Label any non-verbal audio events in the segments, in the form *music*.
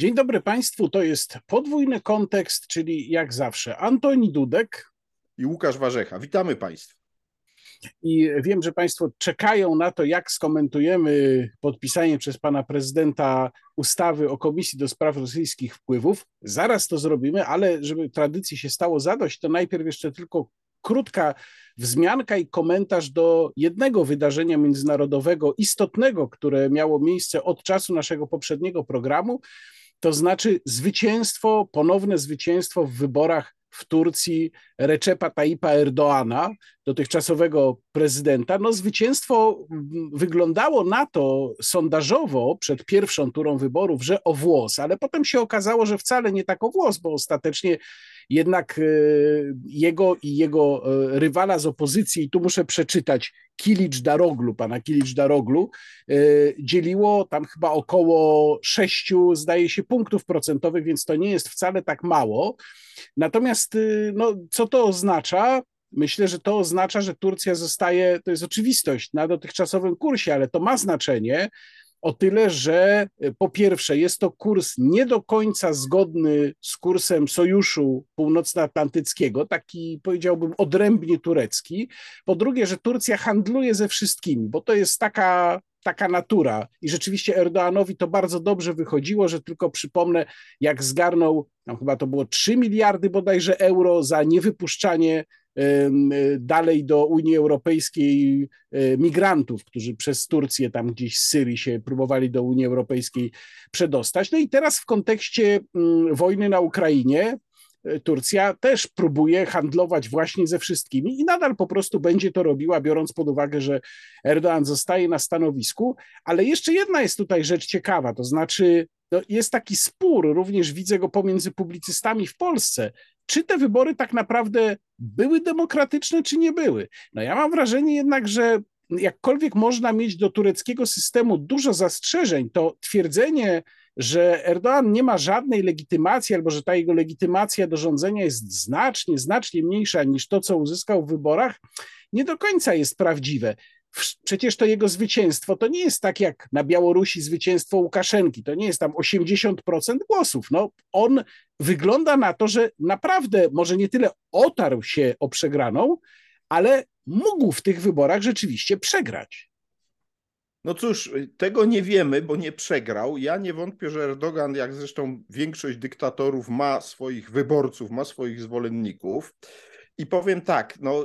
Dzień dobry Państwu, to jest podwójny kontekst, czyli jak zawsze Antoni Dudek i Łukasz Warzecha. Witamy Państwa. I wiem, że Państwo czekają na to, jak skomentujemy podpisanie przez Pana Prezydenta ustawy o Komisji do Spraw Rosyjskich Wpływów. Zaraz to zrobimy, ale żeby tradycji się stało zadość, to najpierw jeszcze tylko krótka wzmianka i komentarz do jednego wydarzenia międzynarodowego istotnego, które miało miejsce od czasu naszego poprzedniego programu to znaczy zwycięstwo, ponowne zwycięstwo w wyborach w Turcji Recepa Tayyipa Erdoana, dotychczasowego prezydenta. No, zwycięstwo wyglądało na to sondażowo przed pierwszą turą wyborów, że o włos, ale potem się okazało, że wcale nie tak o włos, bo ostatecznie jednak e, jego i jego e, rywala z opozycji, i tu muszę przeczytać, Kilicz Daroglu, pana Kilicz Daroglu, e, dzieliło tam chyba około sześciu, zdaje się, punktów procentowych, więc to nie jest wcale tak mało. Natomiast no, co to oznacza? Myślę, że to oznacza, że Turcja zostaje, to jest oczywistość, na dotychczasowym kursie, ale to ma znaczenie, o tyle, że e, po pierwsze jest to kurs nie do końca zgodny z kursem Sojuszu Północnoatlantyckiego, taki powiedziałbym odrębnie turecki. Po drugie, że Turcja handluje ze wszystkimi, bo to jest taka taka natura. I rzeczywiście Erdoanowi to bardzo dobrze wychodziło, że tylko przypomnę, jak zgarnął, chyba to było 3 miliardy bodajże euro za niewypuszczanie dalej do Unii Europejskiej e, migrantów, którzy przez Turcję tam gdzieś z Syrii się próbowali do Unii Europejskiej przedostać. No i teraz w kontekście mm, wojny na Ukrainie e, Turcja też próbuje handlować właśnie ze wszystkimi i nadal po prostu będzie to robiła, biorąc pod uwagę, że Erdoğan zostaje na stanowisku. Ale jeszcze jedna jest tutaj rzecz ciekawa, to znaczy no jest taki spór, również widzę go pomiędzy publicystami w Polsce, czy te wybory tak naprawdę były demokratyczne, czy nie były. No ja mam wrażenie jednak, że jakkolwiek można mieć do tureckiego systemu dużo zastrzeżeń, to twierdzenie, że Erdoğan nie ma żadnej legitymacji, albo że ta jego legitymacja do rządzenia jest znacznie, znacznie mniejsza niż to, co uzyskał w wyborach, nie do końca jest prawdziwe. Przecież to jego zwycięstwo to nie jest tak jak na Białorusi zwycięstwo Łukaszenki, to nie jest tam 80% głosów. No, on wygląda na to, że naprawdę może nie tyle otarł się o przegraną, ale mógł w tych wyborach rzeczywiście przegrać. No cóż, tego nie wiemy, bo nie przegrał. Ja nie wątpię, że Erdogan, jak zresztą większość dyktatorów, ma swoich wyborców, ma swoich zwolenników. I powiem tak, no,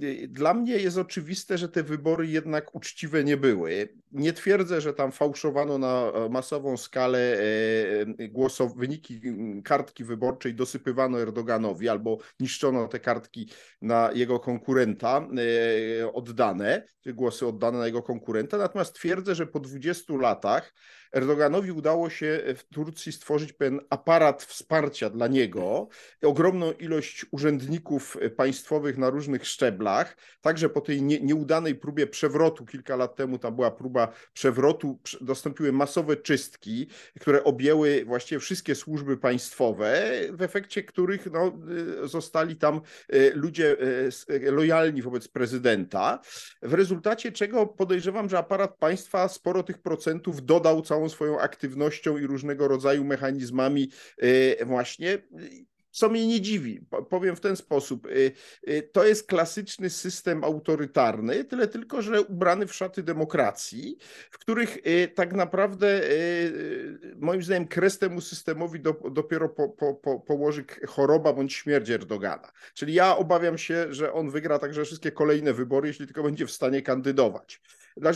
yy, dla mnie jest oczywiste, że te wybory jednak uczciwe nie były. Nie twierdzę, że tam fałszowano na masową skalę yy, głosow, wyniki kartki wyborczej, dosypywano Erdoganowi albo niszczono te kartki na jego konkurenta yy, oddane, głosy oddane na jego konkurenta. Natomiast twierdzę, że po 20 latach Erdoganowi udało się w Turcji stworzyć pewien aparat wsparcia dla niego, ogromną ilość urzędników państwowych na różnych szczeblach, także po tej nie, nieudanej próbie przewrotu kilka lat temu, tam była próba przewrotu, dostąpiły masowe czystki, które objęły właściwie wszystkie służby państwowe, w efekcie których no, zostali tam e, ludzie e, lojalni wobec prezydenta, w rezultacie czego podejrzewam, że aparat państwa sporo tych procentów dodał całą całą swoją aktywnością i różnego rodzaju mechanizmami y, właśnie co mnie nie dziwi. Powiem w ten sposób. Y, y, to jest klasyczny system autorytarny, tyle tylko, że ubrany w szaty demokracji, w których tak naprawdę moim zdaniem kres temu systemowi dopiero po, po, po, położy choroba bądź śmierć Erdogana. Czyli ja obawiam się, że on wygra także wszystkie kolejne wybory, jeśli tylko będzie w stanie kandydować.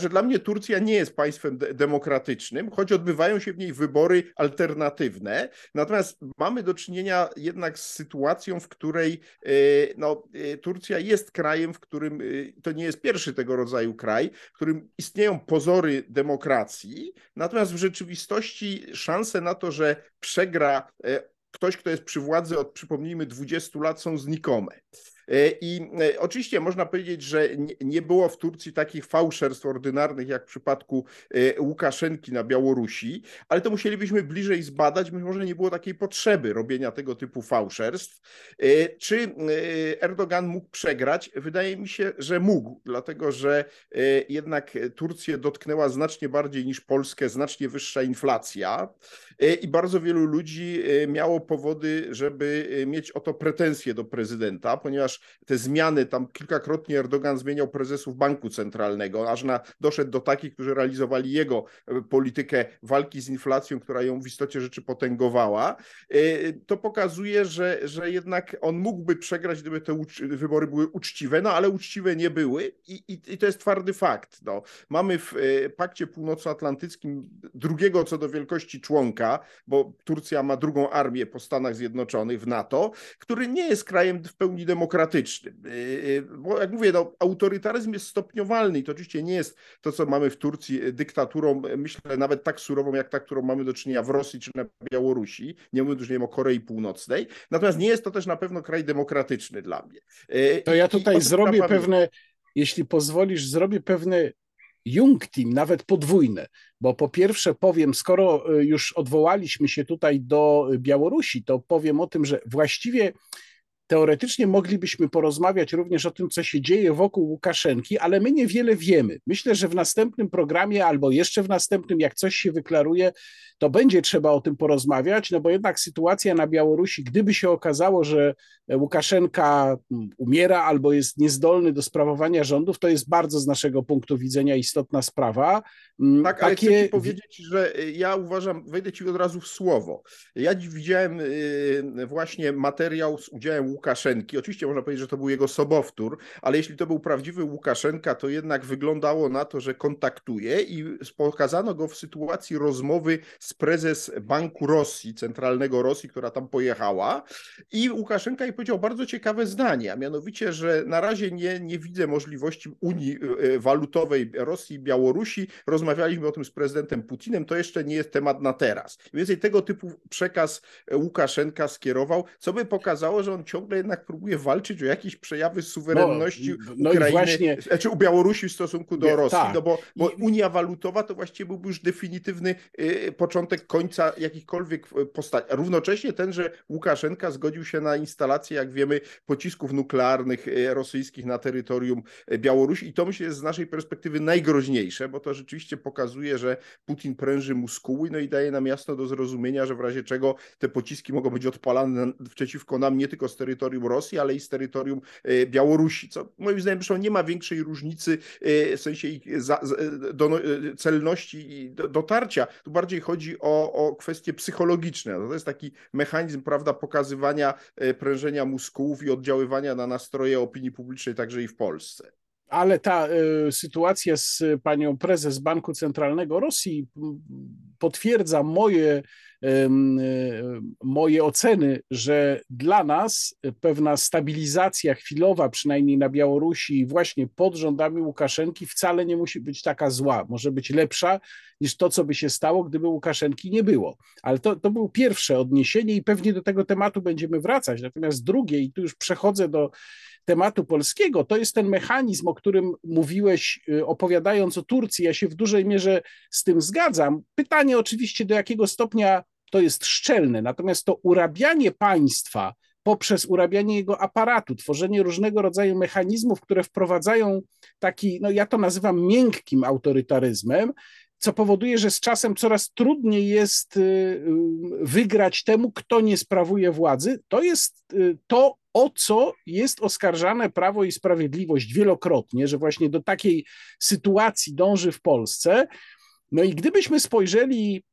Dla mnie Turcja nie jest państwem de demokratycznym, choć odbywają się w niej wybory alternatywne. Natomiast mamy do czynienia jednak z sytuacją, w której e, no, e, Turcja jest krajem, w którym e, to nie jest pierwszy tego rodzaju kraj, w którym istnieją pozory demokracji, natomiast w rzeczywistości szanse na to, że przegra ktoś, kto jest przy władzy od, przypomnijmy, 20 lat, są znikome. I oczywiście można powiedzieć, że nie było w Turcji takich fałszerstw ordynarnych jak w przypadku Łukaszenki na Białorusi, ale to musielibyśmy bliżej zbadać, być może nie było takiej potrzeby robienia tego typu fałszerstw. Czy Erdogan mógł przegrać? Wydaje mi się, że mógł, dlatego że jednak Turcję dotknęła znacznie bardziej niż Polskę, znacznie wyższa inflacja i bardzo wielu ludzi miało powody, żeby mieć o to pretensje do prezydenta, ponieważ te zmiany, tam kilkakrotnie Erdogan zmieniał prezesów banku centralnego, aż na, doszedł do takich, którzy realizowali jego e, politykę walki z inflacją, która ją w istocie rzeczy potęgowała. E, to pokazuje, że, że jednak on mógłby przegrać, gdyby te wybory były uczciwe, no ale uczciwe nie były i, i, i to jest twardy fakt. No. Mamy w e, Pakcie Północnoatlantyckim drugiego co do wielkości członka, bo Turcja ma drugą armię po Stanach Zjednoczonych w NATO, który nie jest krajem w pełni demokratycznym. Bo jak mówię, no, autorytaryzm jest stopniowalny i to oczywiście nie jest to, co mamy w Turcji, dyktaturą, myślę, nawet tak surową, jak ta, którą mamy do czynienia w Rosji czy na Białorusi. Nie mówię już nie wiem, o Korei Północnej. Natomiast nie jest to też na pewno kraj demokratyczny dla mnie. To ja tutaj zrobię pewne, jeśli pozwolisz, zrobię pewne Jungtim, nawet podwójne, bo po pierwsze powiem, skoro y, już odwołaliśmy się tutaj do Białorusi, to powiem o tym, że właściwie Teoretycznie moglibyśmy porozmawiać również o tym, co się dzieje wokół Łukaszenki, ale my niewiele wiemy. Myślę, że w następnym programie albo jeszcze w następnym, jak coś się wyklaruje, to będzie trzeba o tym porozmawiać, no bo jednak sytuacja na Białorusi, gdyby się okazało, że Łukaszenka mm, umiera albo jest niezdolny do sprawowania rządów, to jest bardzo z naszego punktu widzenia istotna sprawa. Mm, tak, ale Takie... chcę ci powiedzieć, że y, ja uważam, wejdę ci od razu w słowo. Ja widziałem y, właśnie materiał z udziałem Łukaszenki. Oczywiście można powiedzieć, że to był jego sobowtór, ale jeśli to był prawdziwy Łukaszenka, to jednak wyglądało na to, że kontaktuje i pokazano go w sytuacji rozmowy z prezes Banku Rosji, Centralnego Rosji, która tam pojechała i Łukaszenka jej powiedział bardzo ciekawe zdanie, a mianowicie, że na razie nie, nie widzę możliwości Unii e, Walutowej Rosji i Białorusi. Rozmawialiśmy o tym z prezydentem Putinem, to jeszcze nie jest temat na teraz. Więcej tego typu przekaz Łukaszenka skierował, co by pokazało, że on ciągle ciągle jednak próbuje walczyć o jakieś przejawy suwerenności no, no Ukrainy, właśnie... znaczy u Białorusi w stosunku do nie, Rosji, tak. no bo, bo I... Unia Walutowa to właściwie byłby już definitywny y, początek końca jakichkolwiek y, postaci. Równocześnie ten, że Łukaszenka zgodził się na instalację, jak wiemy, pocisków nuklearnych y, rosyjskich na terytorium Białorusi i to myślę jest z naszej perspektywy najgroźniejsze, bo to rzeczywiście pokazuje, że Putin pręży muskuły, no i daje nam jasno do zrozumienia, że w razie czego te pociski mogą być odpalane przeciwko nam nie tylko z terytorium terytorium Rosji, ale i z terytorium e, Białorusi, co moim zdaniem zresztą nie ma większej różnicy e, w sensie ich za, do, e, celności i dotarcia. Tu bardziej chodzi o, o kwestie psychologiczne. No to jest taki mechanizm, prawda, pokazywania prężenia mózgów i oddziaływania na nastroje opinii publicznej także i w Polsce ale ta y, sytuacja z panią prezes Banku Centralnego Rosji potwierdza moje E, moje oceny, że dla nas pewna stabilizacja chwilowa, przynajmniej na Białorusi, właśnie pod rządami Łukaszenki, wcale nie musi być taka zła. Może być lepsza niż to, co by się stało, gdyby Łukaszenki nie było. Ale to, to było pierwsze odniesienie i pewnie do tego tematu będziemy wracać. Natomiast drugie, i tu już przechodzę do tematu polskiego, to jest ten mechanizm, o którym mówiłeś, y, opowiadając o Turcji. Ja się w dużej mierze z tym zgadzam. Pytanie oczywiście, do jakiego stopnia to jest szczelne, natomiast to urabianie państwa poprzez urabianie jego aparatu, tworzenie różnego rodzaju mechanizmów, które wprowadzają taki, no ja to nazywam miękkim autorytaryzmem, co powoduje, że z czasem coraz trudniej jest y, y, wygrać temu, kto nie sprawuje władzy. To jest y, to, o co jest oskarżane Prawo i Sprawiedliwość wielokrotnie, że właśnie do takiej sytuacji dąży w Polsce. No i gdybyśmy spojrzeli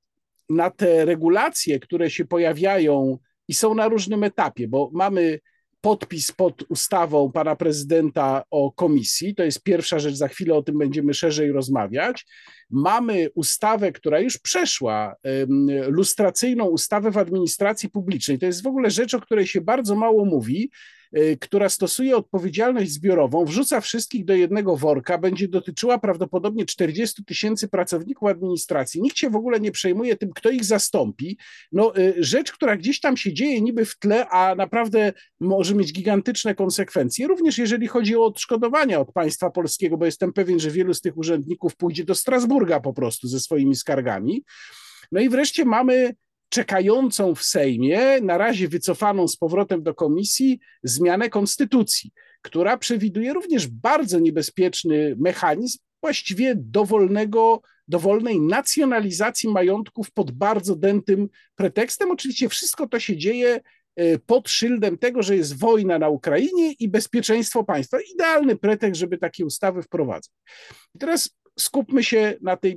na te regulacje, które się pojawiają i są na różnym etapie, bo mamy podpis pod ustawą pana prezydenta o komisji. To jest pierwsza rzecz, za chwilę o tym będziemy szerzej rozmawiać. Mamy ustawę, która już przeszła, lustracyjną ustawę w administracji publicznej. To jest w ogóle rzecz, o której się bardzo mało mówi. Y, która stosuje odpowiedzialność zbiorową, wrzuca wszystkich do jednego worka, będzie dotyczyła prawdopodobnie 40 tysięcy pracowników administracji. Nikt się w ogóle nie przejmuje tym, kto ich zastąpi. No, y, rzecz, która gdzieś tam się dzieje niby w tle, a naprawdę może mieć gigantyczne konsekwencje, również jeżeli chodzi o odszkodowania od państwa polskiego, bo jestem pewien, że wielu z tych urzędników pójdzie do Strasburga po prostu ze swoimi skargami. No i wreszcie mamy czekającą w Sejmie, na razie wycofaną z powrotem do komisji, zmianę konstytucji, która przewiduje również bardzo niebezpieczny mechanizm właściwie dowolnego, dowolnej nacjonalizacji majątków pod bardzo dętym pretekstem. Oczywiście wszystko to się dzieje e, pod szyldem tego, że jest wojna na Ukrainie i bezpieczeństwo państwa. Idealny pretekst, żeby takie ustawy wprowadzać. I teraz skupmy się na tym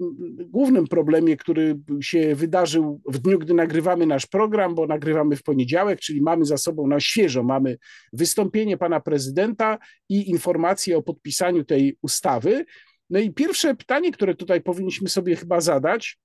głównym problemie, który się wydarzył w dniu, gdy nagrywamy nasz program, bo nagrywamy w poniedziałek, czyli mamy za sobą na świeżo, mamy wystąpienie pana prezydenta i informacje o podpisaniu tej ustawy. No i pierwsze pytanie, które tutaj powinniśmy sobie chyba zadać,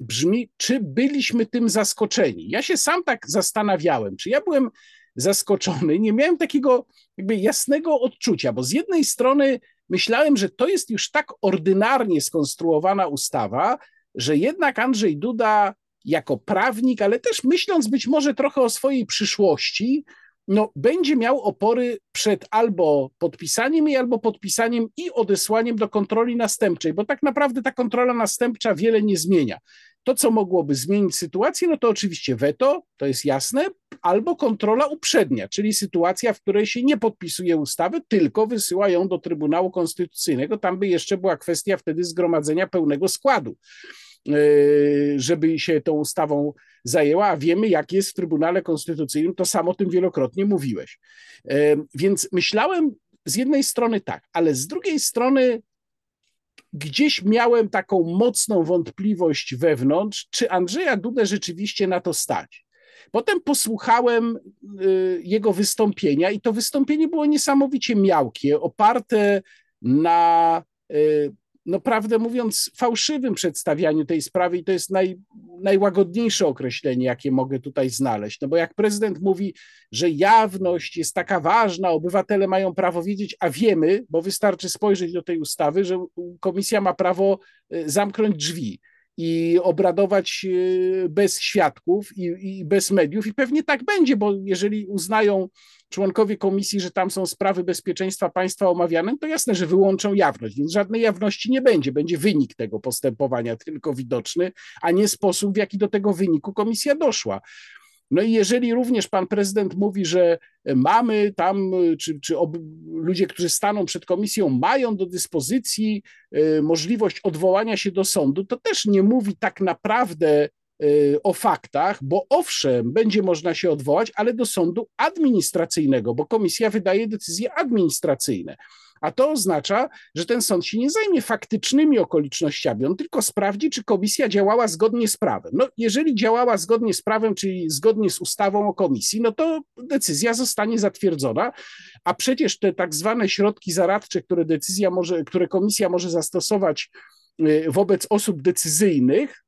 brzmi, czy byliśmy tym zaskoczeni? Ja się sam tak zastanawiałem, czy ja byłem zaskoczony, nie miałem takiego jakby jasnego odczucia, bo z jednej strony myślałem, że to jest już tak ordynarnie skonstruowana ustawa, że jednak Andrzej Duda jako prawnik, ale też myśląc być może trochę o swojej przyszłości, no, będzie miał opory przed albo podpisaniem jej, albo podpisaniem i odesłaniem do kontroli następczej, bo tak naprawdę ta kontrola następcza wiele nie zmienia. To, co mogłoby zmienić sytuację, no to oczywiście weto, to jest jasne, albo kontrola uprzednia, czyli sytuacja, w której się nie podpisuje ustawy, tylko wysyła ją do Trybunału Konstytucyjnego. Tam by jeszcze była kwestia wtedy zgromadzenia pełnego składu e, żeby się tą ustawą zajęła, a wiemy, jak jest w Trybunale Konstytucyjnym, to sam o tym wielokrotnie mówiłeś. E, więc myślałem z jednej strony tak, ale z drugiej strony gdzieś miałem taką mocną wątpliwość wewnątrz, czy Andrzeja Dudę rzeczywiście na to stać. Potem posłuchałem y, jego wystąpienia i to wystąpienie było niesamowicie miałkie, oparte na y, no prawdę mówiąc, fałszywym przedstawianiu tej sprawy i to jest naj, najłagodniejsze określenie, jakie mogę tutaj znaleźć. No bo jak prezydent mówi, że jawność jest taka ważna, obywatele mają prawo wiedzieć, a wiemy, bo wystarczy spojrzeć do tej ustawy, że komisja ma prawo y, zamknąć drzwi i obradować y, bez świadków i, i, bez mediów. I pewnie tak będzie, bo jeżeli uznają członkowie komisji, że tam są sprawy bezpieczeństwa państwa omawiane, to jasne, że wyłączą jawność, więc żadnej jawności nie będzie. Będzie wynik tego postępowania tylko widoczny, a nie sposób, w jaki do tego wyniku komisja doszła. No i jeżeli również pan prezydent mówi, że mamy tam, czy, czy ob, ludzie, którzy staną przed komisją, mają do dyspozycji y, możliwość odwołania się do sądu, to też nie mówi tak naprawdę y, o faktach, bo owszem, będzie można się odwołać, ale do sądu administracyjnego, bo komisja wydaje decyzje administracyjne. A to oznacza, że ten sąd się nie zajmie faktycznymi okolicznościami, on tylko sprawdzi, czy komisja działała zgodnie z prawem. No, jeżeli działała zgodnie z prawem, czyli zgodnie z ustawą o komisji, no to decyzja zostanie zatwierdzona, a przecież te tak zwane środki zaradcze, które decyzja może, które komisja może zastosować y, wobec osób decyzyjnych,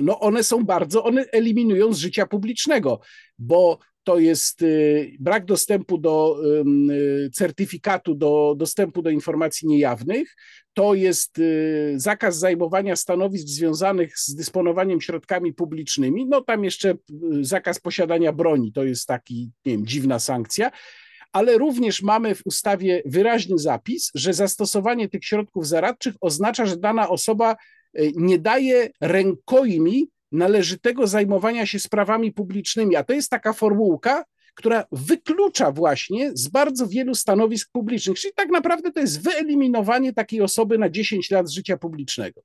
no one są bardzo, one eliminują z życia publicznego, bo to jest y, brak dostępu do y, certyfikatu, do dostępu do informacji niejawnych, to jest y, zakaz zajmowania stanowisk związanych z dysponowaniem środkami publicznymi, no tam jeszcze zakaz posiadania broni, to jest taki, nie wiem, dziwna sankcja, ale również mamy w ustawie wyraźny zapis, że zastosowanie tych środków zaradczych oznacza, że dana osoba nie daje rękojmi należytego zajmowania się sprawami publicznymi, a to jest taka formułka, która wyklucza właśnie z bardzo wielu stanowisk publicznych, czyli tak naprawdę to jest wyeliminowanie takiej osoby na 10 lat życia publicznego.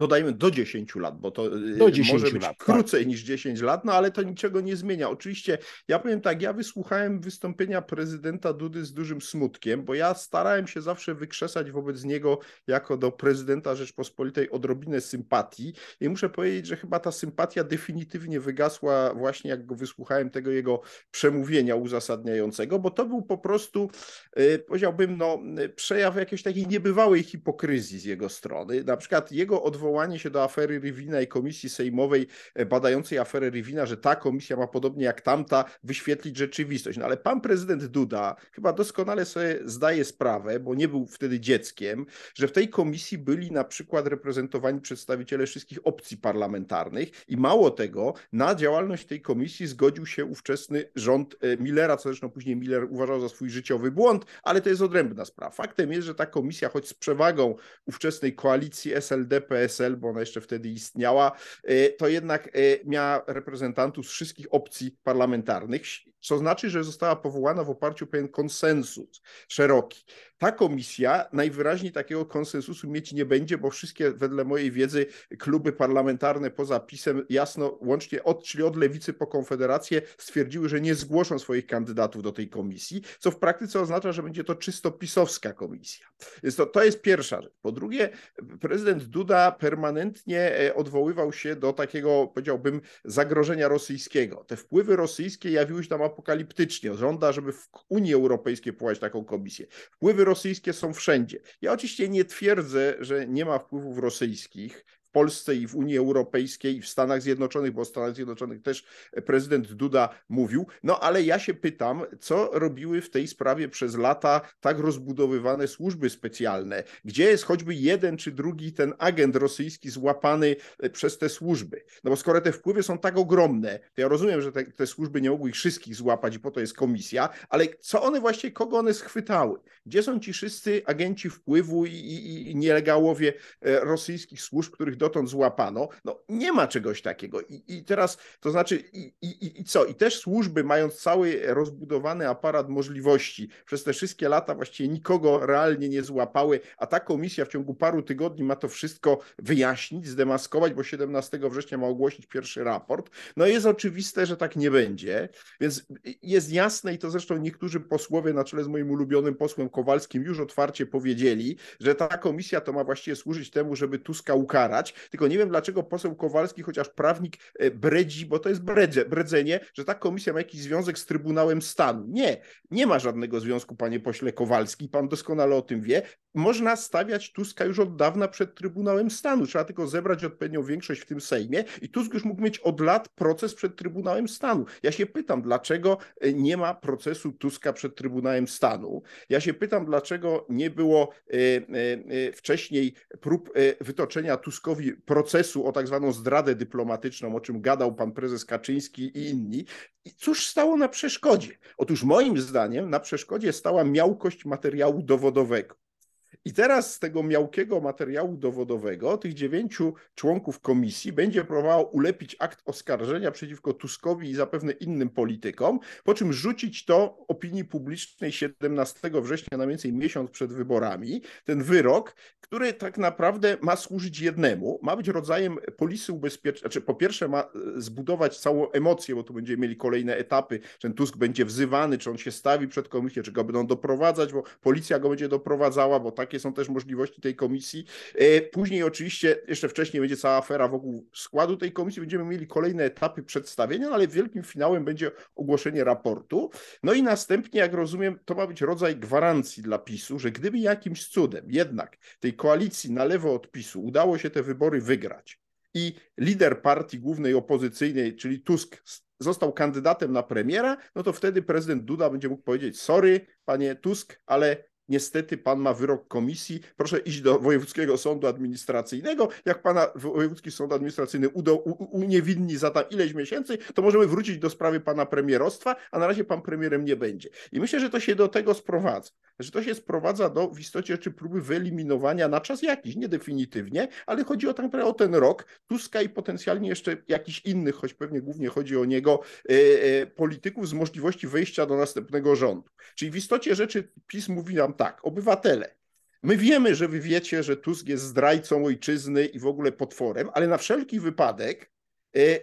Dodajmy do 10 lat, bo to y, do 10 może być lat, tak. krócej tak. niż 10 lat, no ale to niczego nie zmienia. Oczywiście ja powiem tak, ja wysłuchałem wystąpienia prezydenta Dudy z dużym smutkiem, bo ja starałem się zawsze wykrzesać wobec niego jako do prezydenta Rzeczpospolitej odrobinę sympatii i muszę powiedzieć, że chyba ta sympatia definitywnie wygasła właśnie jak go wysłuchałem tego jego przemówienia uzasadniającego, bo to był po prostu, y, powiedziałbym, no, przejaw jakiejś takiej niebywałej hipokryzji z jego strony. Na przykład jego odwołanie odwołanie się do afery Rywina i komisji sejmowej e, badającej aferę Rywina, że ta komisja ma podobnie jak tamta wyświetlić rzeczywistość. No ale pan prezydent Duda chyba doskonale sobie zdaje sprawę, bo nie był wtedy dzieckiem, że w tej komisji byli na przykład reprezentowani przedstawiciele wszystkich opcji parlamentarnych i mało tego, na działalność tej komisji zgodził się ówczesny rząd e, Millera, co zresztą później Miller uważał za swój życiowy błąd, ale to jest odrębna sprawa. Faktem jest, że ta komisja, choć z przewagą ówczesnej koalicji SLD-PSL, PSL, bo ona jeszcze wtedy istniała, e, to jednak e, miała reprezentantów z wszystkich opcji parlamentarnych co znaczy, że została powołana w oparciu o pewien konsensus szeroki. Ta komisja najwyraźniej takiego konsensusu mieć nie będzie, bo wszystkie, wedle mojej wiedzy, kluby parlamentarne poza PiSem jasno, łącznie od, czyli od lewicy po konfederację, stwierdziły, że nie zgłoszą swoich kandydatów do tej komisji, co w praktyce oznacza, że będzie to czysto pisowska komisja. Więc to, to jest pierwsza rzecz. Po drugie, prezydent Duda permanentnie e, odwoływał się do takiego, powiedziałbym, zagrożenia rosyjskiego. Te wpływy rosyjskie jawiły się tam apokaliptycznie. Żąda, żeby w Unii Europejskiej powołać taką komisję. Wpływy rosyjskie są wszędzie. Ja oczywiście nie twierdzę, że nie ma wpływów rosyjskich. Polsce i w Unii Europejskiej i w Stanach Zjednoczonych, bo o Stanach Zjednoczonych też prezydent Duda mówił. No ale ja się pytam, co robiły w tej sprawie przez lata tak rozbudowywane służby specjalne? Gdzie jest choćby jeden czy drugi ten agent rosyjski złapany e, przez te służby? No bo skoro te wpływy są tak ogromne, to ja rozumiem, że te, te służby nie mogły ich wszystkich złapać i po to jest komisja, ale co one właściwie, kogo one schwytały? Gdzie są ci wszyscy agenci wpływu i, i, i nielegałowie e, rosyjskich służb, których dotąd złapano. No nie ma czegoś takiego. I, i teraz, to znaczy, i, i, i co? I też służby, mając cały rozbudowany aparat możliwości, przez te wszystkie lata właściwie nikogo realnie nie złapały, a ta komisja w ciągu paru tygodni ma to wszystko wyjaśnić, zdemaskować, bo 17 września ma ogłosić pierwszy raport. No jest oczywiste, że tak nie będzie, więc jest jasne i to zresztą niektórzy posłowie na czele z moim ulubionym posłem Kowalskim już otwarcie powiedzieli, że ta komisja to ma właściwie służyć temu, żeby Tuska ukarać, tylko nie wiem, dlaczego poseł Kowalski, chociaż prawnik e, bredzi, bo to jest bredze, bredzenie, że ta komisja ma jakiś związek z Trybunałem Stanu. Nie, nie ma żadnego związku, panie pośle Kowalski, pan doskonale o tym wie. Można stawiać Tuska już od dawna przed Trybunałem Stanu. Trzeba tylko zebrać odpowiednią większość w tym Sejmie i Tusk już mógł mieć od lat proces przed Trybunałem Stanu. Ja się pytam, dlaczego e, nie ma procesu Tuska przed Trybunałem Stanu. Ja się pytam, dlaczego nie było e, wcześniej prób wytoczenia Tuskowi procesu o tak zwaną zdradę dyplomatyczną, o czym gadał pan prezes Kaczyński i inni. I cóż stało na przeszkodzie? Otóż moim zdaniem na przeszkodzie stała miałkość materiału dowodowego. I teraz z tego miałkiego materiału dowodowego tych dziewięciu członków komisji będzie próbowało ulepić akt oskarżenia przeciwko Tuskowi i zapewne innym politykom, po czym rzucić to opinii publicznej 17 września, na więcej miesiąc przed wyborami, ten wyrok, który tak naprawdę ma służyć jednemu, ma być rodzajem polisy ubezpieczenia, znaczy po pierwsze ma e, zbudować całą emocję, bo tu będziemy mieli kolejne etapy, czy ten Tusk będzie wzywany, czy on się stawi przed komisją, czy go będą doprowadzać, bo policja go będzie doprowadzała, bo takie są też możliwości tej komisji. E, później oczywiście, jeszcze wcześniej będzie cała afera wokół składu tej komisji, będziemy mieli kolejne etapy przedstawienia, ale wielkim finałem będzie ogłoszenie raportu. No i następnie, jak rozumiem, to ma być rodzaj gwarancji dla PiSu, że gdyby jakimś cudem jednak tej koalicji na lewo od PiSu udało się te wybory wygrać i lider partii głównej opozycyjnej, czyli Tusk, został kandydatem na premiera, no to wtedy prezydent Duda będzie mógł powiedzieć: Sorry, panie Tusk, ale niestety pan ma wyrok komisji, proszę iść do Wojewódzkiego Sądu Administracyjnego. Jak pana Wojewódzki Sąd Administracyjny uniewinni za tam ileś miesięcy, to możemy wrócić do sprawy pana premierostwa, a na razie pan premierem nie będzie. I myślę, że to się do tego sprowadza, że to się sprowadza do w istocie rzeczy próby wyeliminowania na czas jakiś, nie definitywnie, ale chodzi o, tak o ten rok Tuska i potencjalnie jeszcze jakichś innych, choć pewnie głównie chodzi o niego, e, e, polityków z możliwości wejścia do następnego rządu. Czyli w istocie rzeczy PiS mówi nam tak, obywatele, My wiemy, że wy wiecie, że Tusk jest zdrajcą ojczyzny i w ogóle potworem, ale na wszelki wypadek E,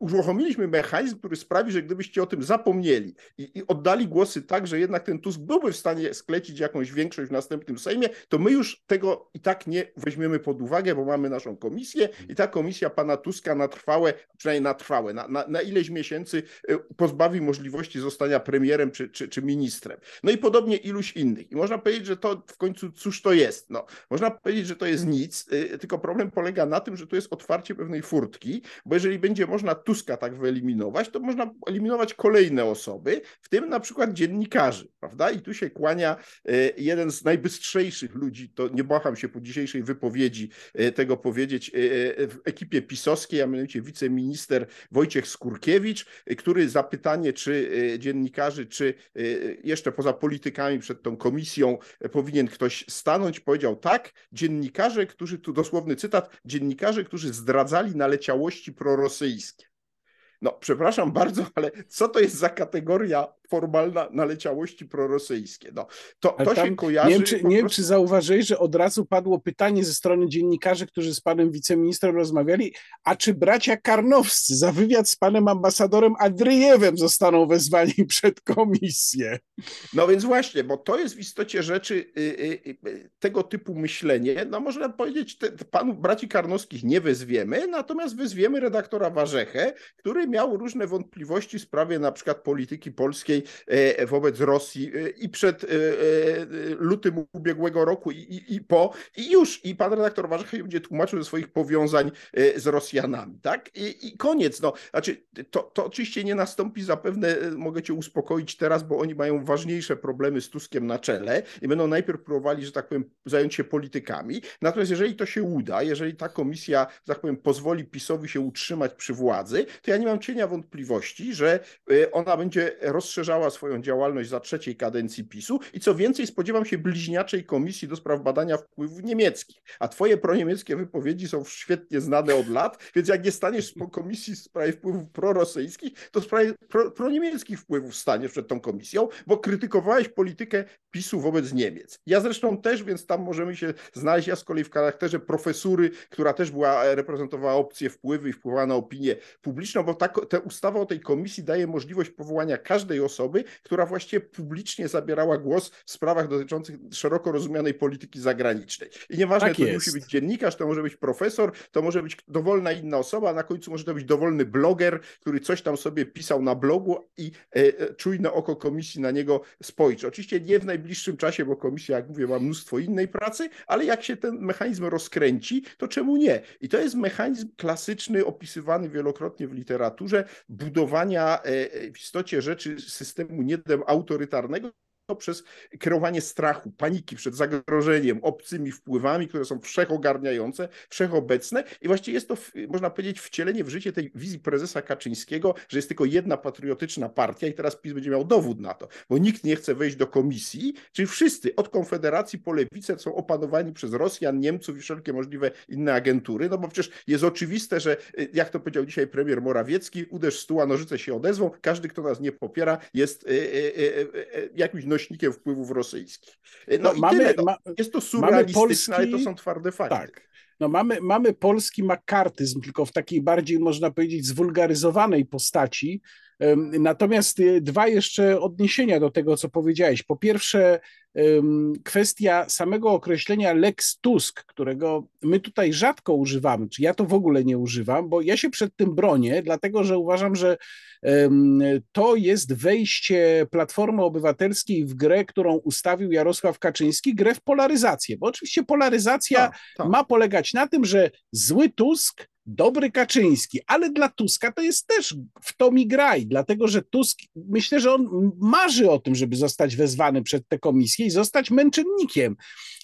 uruchomiliśmy mechanizm, który sprawi, że gdybyście o tym zapomnieli i, i, oddali głosy tak, że jednak ten Tusk byłby w stanie sklecić jakąś większość w następnym Sejmie, to my już tego i tak nie weźmiemy pod uwagę, bo mamy naszą komisję i ta komisja pana Tuska na trwałe, przynajmniej na trwałe, na, na, na ileś miesięcy e, pozbawi możliwości zostania premierem czy, czy, czy ministrem. No i podobnie iluś innych. I można powiedzieć, że to w końcu cóż to jest? No, można powiedzieć, że to jest nic, e, tylko problem polega na tym, że to jest otwarcie pewnej furtki, bo jeżeli będzie można Tuska tak wyeliminować, to można eliminować kolejne osoby, w tym na przykład dziennikarzy, prawda? I tu się kłania e, jeden z najbystrzejszych ludzi, to nie błaham się po dzisiejszej wypowiedzi e, tego powiedzieć, e, w ekipie pisowskiej, a mianowicie wiceminister Wojciech Skurkiewicz, który zapytanie, czy dziennikarzy, czy jeszcze poza politykami przed tą komisją powinien ktoś stanąć, powiedział tak, dziennikarze, którzy, tu dosłowny cytat, dziennikarze, którzy zdradzali naleciałości pro prorosyjskie. No, przepraszam bardzo, *laughs* ale co to jest za kategoria formalna naleciałości prorosyjskie? No, to, to się kojarzy. Nie wiem, czy, nie prostu... czy zauważyłeś, że od razu padło pytanie ze strony dziennikarzy, którzy z panem wiceministrem rozmawiali, a czy bracia Karnowscy za wywiad z panem ambasadorem Adryjewem zostaną wezwani *laughs* przed komisję? No więc właśnie, bo to jest w istocie rzeczy y, y, y, tego typu myślenie. No można powiedzieć, te, panów braci Karnowskich nie wezwiemy, natomiast wezwiemy redaktora Warzechę, który miał różne wątpliwości w sprawie na przykład polityki polskiej e, wobec Rosji e, i przed e, lutym ubiegłego roku i, i, i po. I już i pan redaktor Warzechy będzie tłumaczył ze swoich powiązań z Rosjanami, tak? I, i koniec, no, znaczy to, to oczywiście nie nastąpi zapewne, mogę cię uspokoić teraz, bo oni mają ważniejsze problemy z Tuskiem na czele i będą najpierw próbowali, że tak powiem, zająć się politykami, natomiast jeżeli to się uda, jeżeli ta komisja, że tak powiem, pozwoli PiSowi się utrzymać przy władzy, to ja nie mam cienia wątpliwości, że ona będzie rozszerzała swoją działalność za trzeciej kadencji PiSu i co więcej spodziewam się bliźniaczej komisji do spraw badania wpływów niemieckich, a twoje proniemieckie wypowiedzi są świetnie znane od lat, więc jak nie staniesz po komisji w sprawie wpływów prorosyjskich, to w sprawie pro, proniemieckich wpływów staniesz przed tą komisją, bo krytykowałeś politykę PiSu wobec Niemiec. Ja zresztą też, więc tam możemy się znaleźć, ja z kolei w charakterze profesury, która też była, reprezentowała opcję wpływy i wpływała na opinię publiczną, bo ta, ta ustawa o tej komisji daje możliwość powołania każdej osoby, która właściwie publicznie zabierała głos w sprawach dotyczących szeroko rozumianej polityki zagranicznej. I nieważne, tak to nie musi być dziennikarz, to może być profesor, to może być dowolna inna osoba, a na końcu może to być dowolny bloger, który coś tam sobie pisał na blogu i e, e czujne oko komisji na niego spojrzy. Oczywiście nie w najbliższym czasie, bo komisja, jak mówię, ma mnóstwo innej pracy, ale jak się ten mechanizm rozkręci, to czemu nie? I to jest mechanizm klasyczny, opisywany wielokrotnie w literaturze literaturze budowania e, e, w istocie rzeczy systemu niedem autorytarnego, przez kierowanie strachu, paniki przed zagrożeniem, obcymi wpływami, które są wszechogarniające, wszechobecne. I właściwie jest to, można powiedzieć, wcielenie w życie tej wizji prezesa Kaczyńskiego, że jest tylko jedna patriotyczna partia i teraz PiS będzie miał dowód na to, bo nikt nie chce wejść do komisji, czyli wszyscy od Konfederacji po lewicę są opanowani przez Rosjan, Niemców i wszelkie możliwe inne agentury, no bo przecież jest oczywiste, że y, jak to powiedział dzisiaj premier Morawiecki, uderz stół, a nożyce się odezwą, każdy, kto nas nie popiera, jest y, y, jakimś nośnikiem wpływów rosyjskich. No, no i mamy, tyle. No, jest to surrealistyczne, Polski, ale to są twarde fakty. Tak. No mamy, mamy polski makartyzm, tylko w takiej bardziej, można powiedzieć, zwulgaryzowanej postaci, Natomiast y, dwa jeszcze odniesienia do tego, co powiedziałeś. Po pierwsze, kwestia samego określenia Lex Tusk, którego my tutaj rzadko używamy, czy ja to w ogóle nie używam, bo ja się przed tym bronię, dlatego że uważam, że to jest wejście Platformy Obywatelskiej w grę, którą ustawił Jarosław Kaczyński, grę w polaryzację, bo oczywiście polaryzacja tak, tak. ma polegać na tym, że zły Tusk dobry Kaczyński, ale dla Tuska to jest też w to mi graj, dlatego że Tusk, myślę, że on marzy o tym, żeby zostać wezwany przed tę komisję i zostać męczennikiem.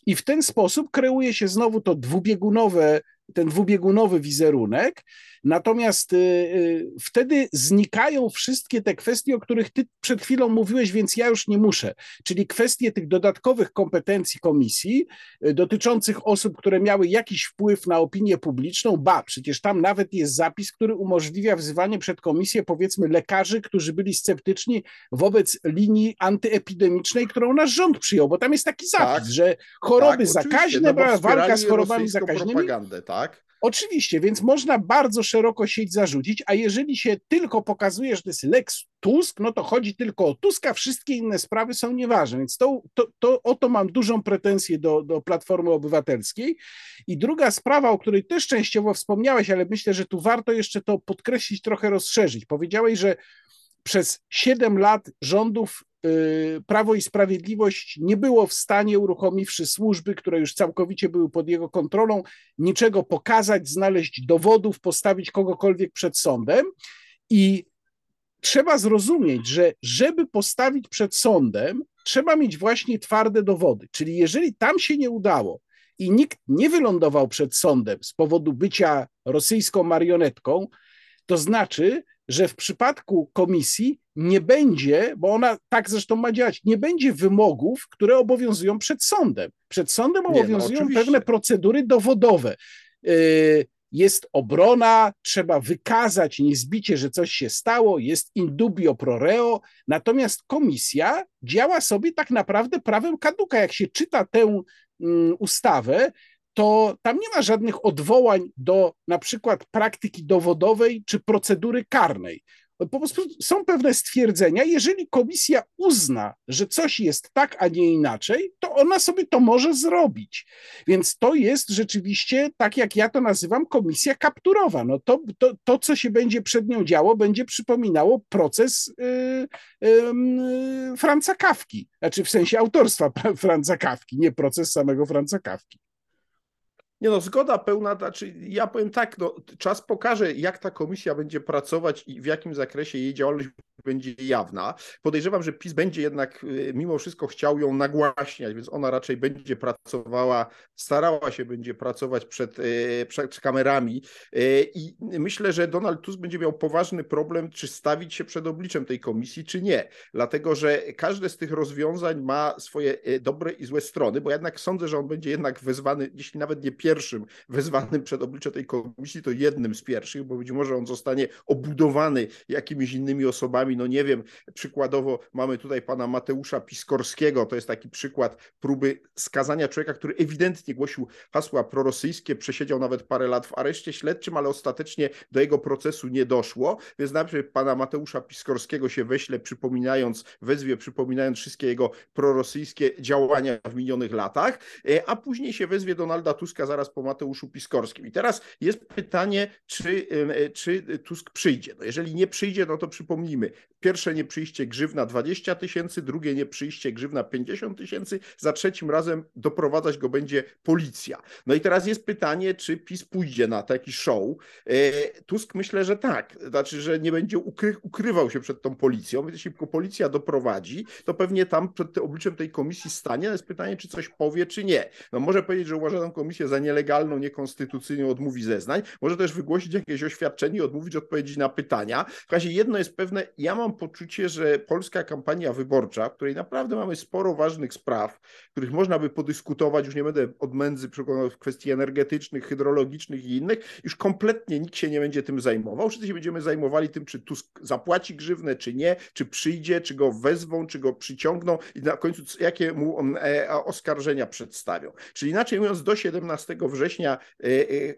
I w ten sposób kreuje się znowu to dwubiegunowe ten dwubiegunowy wizerunek. Natomiast y, y, wtedy znikają wszystkie te kwestie, o których ty przed chwilą mówiłeś, więc ja już nie muszę. Czyli kwestie tych dodatkowych kompetencji komisji y, dotyczących osób, które miały jakiś wpływ na opinię publiczną. Ba, przecież tam nawet jest zapis, który umożliwia wzywanie przed komisję, powiedzmy, lekarzy, którzy byli sceptyczni wobec linii antyepidemicznej, którą nasz rząd przyjął, bo tam jest taki zapis, tak, że choroby tak, zakaźne, no walka z chorobami zakaźnymi. Tak? Oczywiście, więc można bardzo szeroko sieć zarzucić, a jeżeli się tylko pokazuje, że to jest Lex Tusk, no to chodzi tylko o Tuska, wszystkie inne sprawy są nieważne. Więc to, to, to, o to mam dużą pretensję do, do Platformy Obywatelskiej. I druga sprawa, o której też częściowo wspomniałeś, ale myślę, że tu warto jeszcze to podkreślić, trochę rozszerzyć. Powiedziałeś, że przez 7 lat rządów Prawo i Sprawiedliwość nie było w stanie, uruchomiwszy służby, które już całkowicie były pod jego kontrolą, niczego pokazać, znaleźć dowodów, postawić kogokolwiek przed sądem. I trzeba zrozumieć, że żeby postawić przed sądem, trzeba mieć właśnie twarde dowody. Czyli jeżeli tam się nie udało i nikt nie wylądował przed sądem z powodu bycia rosyjską marionetką, to znaczy, że w przypadku komisji nie będzie, bo ona tak zresztą ma działać, nie będzie wymogów, które obowiązują przed sądem. Przed sądem nie, no obowiązują no, pewne procedury dowodowe. Y, jest obrona, trzeba wykazać niezbicie, że coś się stało, jest indubio pro reo, natomiast komisja działa sobie tak naprawdę prawem kaduka. Jak się czyta tę mm, ustawę, to tam nie ma żadnych odwołań do na przykład praktyki dowodowej czy procedury karnej. Po prostu są pewne stwierdzenia. Jeżeli komisja uzna, że coś jest tak, a nie inaczej, to ona sobie to może zrobić. Więc to jest rzeczywiście, tak jak ja to nazywam, komisja kapturowa. No to, to, to co się będzie przed nią działo, będzie przypominało proces yy, yy, Franca Kawki. Znaczy w sensie autorstwa Franca Kawki, nie proces samego Franca Kawki. Nie no, zgoda pełna, znaczy ja powiem tak, no, czas pokaże, jak ta komisja będzie pracować i w jakim zakresie jej działalność będzie jawna. Podejrzewam, że PiS będzie jednak y, mimo wszystko chciał ją nagłaśniać, więc ona raczej będzie pracowała, starała się będzie pracować przed, y, przed kamerami y, i myślę, że Donald Tusk będzie miał poważny problem, czy stawić się przed obliczem tej komisji, czy nie. Dlatego, że każde z tych rozwiązań ma swoje dobre i złe strony, bo jednak sądzę, że on będzie jednak wezwany, jeśli nawet nie pierwszym wezwanym przed oblicze tej komisji, to jednym z pierwszych, bo być może on zostanie obudowany jakimiś innymi osobami, no nie wiem, przykładowo mamy tutaj pana Mateusza Piskorskiego, to jest taki przykład próby skazania człowieka, który ewidentnie głosił hasła prorosyjskie, przesiedział nawet parę lat w areszcie śledczym, ale ostatecznie do jego procesu nie doszło, więc najpierw pana Mateusza Piskorskiego się weźle, przypominając, wezwie, przypominając wszystkie jego prorosyjskie działania w minionych latach, e, a później się wezwie Donalda Tuska zaraz po Mateuszu Piskorskim. I teraz jest pytanie, czy, e, czy Tusk przyjdzie. No jeżeli nie przyjdzie, no to przypomnijmy, Pierwsze nieprzyjście grzywna 20 tysięcy, drugie nieprzyjście grzywna 50 tysięcy, za trzecim razem doprowadzać go będzie policja. No i teraz jest pytanie, czy PiS pójdzie na taki show. E, Tusk myślę, że tak, znaczy, że nie będzie ukry ukrywał się przed tą policją, jeśli policja doprowadzi, to pewnie tam przed obliczem tej komisji stanie, jest pytanie, czy coś powie, czy nie. No może powiedzieć, że uważa tę komisję za nielegalną, niekonstytucyjną, odmówi zeznań, może też wygłosić jakieś oświadczenie, odmówić odpowiedzi na pytania. W razie jedno jest pewne, ja mam poczucie, że polska kampania wyborcza, w której naprawdę mamy sporo ważnych spraw, których można by podyskutować, już nie będę od mędzy przekonał w kwestii energetycznych, hydrologicznych i innych, już kompletnie nikt się nie będzie tym zajmował. Wszyscy się będziemy zajmowali tym, czy Tusk zapłaci grzywnę, czy nie, czy przyjdzie, czy go wezwą, czy go przyciągną i na końcu jakie mu e, oskarżenia przedstawią. Czyli inaczej mówiąc, do 17 września e,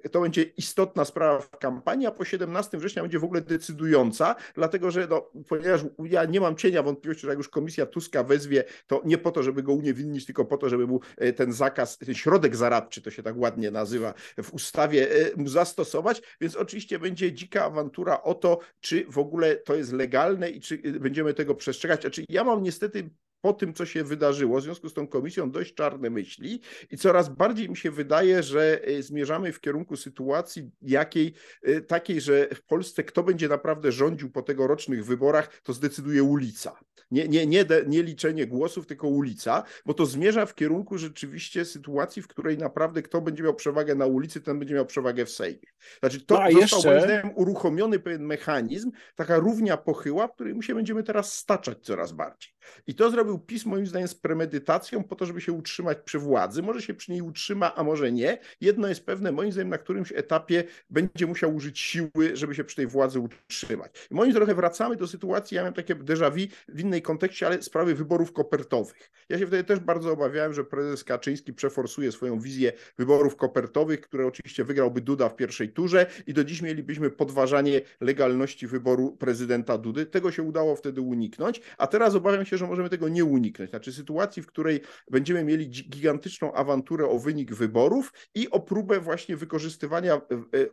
e, to będzie istotna sprawa w kampanii, a po 17 września będzie w ogóle decydująca, dlatego że no, ponieważ ja nie mam cienia wątpliwości, że jak już komisja Tuska wezwie, to nie po to, żeby go uniewinnić, tylko po to, żeby mu e, ten zakaz, ten środek zaradczy, to się tak ładnie nazywa, w ustawie e, mu zastosować, więc oczywiście będzie dzika awantura o to, czy w ogóle to jest legalne i czy e, będziemy tego przestrzegać. Znaczy, ja mam niestety po tym, co się wydarzyło, w związku z tą komisją, dość czarne myśli i coraz bardziej mi się wydaje, że e, zmierzamy w kierunku sytuacji jakiej, e, takiej, że w Polsce kto będzie naprawdę rządził po tegorocznych wyborach, to zdecyduje ulica. Nie, nie, nie, nie liczenie głosów, tylko ulica, bo to zmierza w kierunku rzeczywiście sytuacji, w której naprawdę kto będzie miał przewagę na ulicy, ten będzie miał przewagę w Sejmie. Znaczy to no, został jeszcze... moim zdaniem uruchomiony pewien mechanizm, taka równia pochyła, w której my się będziemy teraz staczać coraz bardziej. I to zrobił PiS moim zdaniem z premedytacją po to, żeby się utrzymać przy władzy. Może się przy niej utrzyma, a może nie. Jedno jest pewne, moim zdaniem na którymś etapie będzie musiał użyć siły, żeby się przy tej władzy utrzymać. I moim trochę wracamy do sytuacji, ja miałem takie déjà vu w innej kontekście, ale sprawy wyborów kopertowych. Ja się wtedy też bardzo obawiałem, że prezes Kaczyński przeforsuje swoją wizję wyborów kopertowych, które oczywiście wygrałby Duda w pierwszej turze i do dziś mielibyśmy podważanie legalności wyboru prezydenta Dudy. Tego się udało wtedy uniknąć, a teraz obawiam się, że możemy tego nie uniknąć. Znaczy sytuacji, w której będziemy mieli gigantyczną awanturę o wynik wyborów i o próbę właśnie wykorzystywania e, e,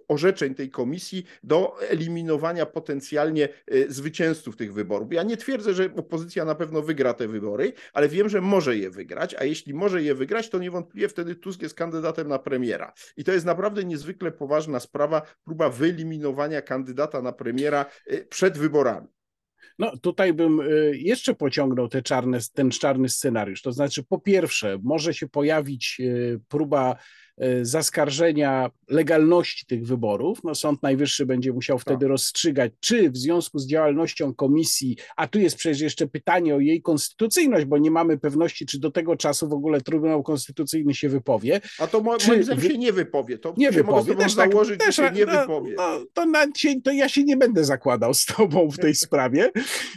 orzeczeń tej komisji do eliminowania potencjalnie e, zwycięzców tych wyborów. Ja nie twierdzę, że opozycja na pewno wygra te wybory, ale wiem, że może je wygrać, a jeśli może je wygrać, to niewątpliwie wtedy Tusk jest kandydatem na premiera. I to jest naprawdę niezwykle poważna sprawa, próba wyeliminowania kandydata na premiera przed wyborami. No tutaj bym y, jeszcze pociągnął te czarne, ten czarny scenariusz. To znaczy, po pierwsze, może się pojawić y, próba zaskarżenia legalności tych wyborów. No, Sąd Najwyższy będzie musiał wtedy tak. rozstrzygać, czy w związku z działalnością komisji, a tu jest przecież jeszcze pytanie o jej konstytucyjność, bo nie mamy pewności, czy do tego czasu w ogóle Trybunał Konstytucyjny się wypowie. A to mo- moim zdaniem się nie wypowie. To nie wypowie. Też tak, założyć, też, się nie no, wypowie. No, to, na, to ja się nie będę zakładał z tobą w tej *laughs* sprawie,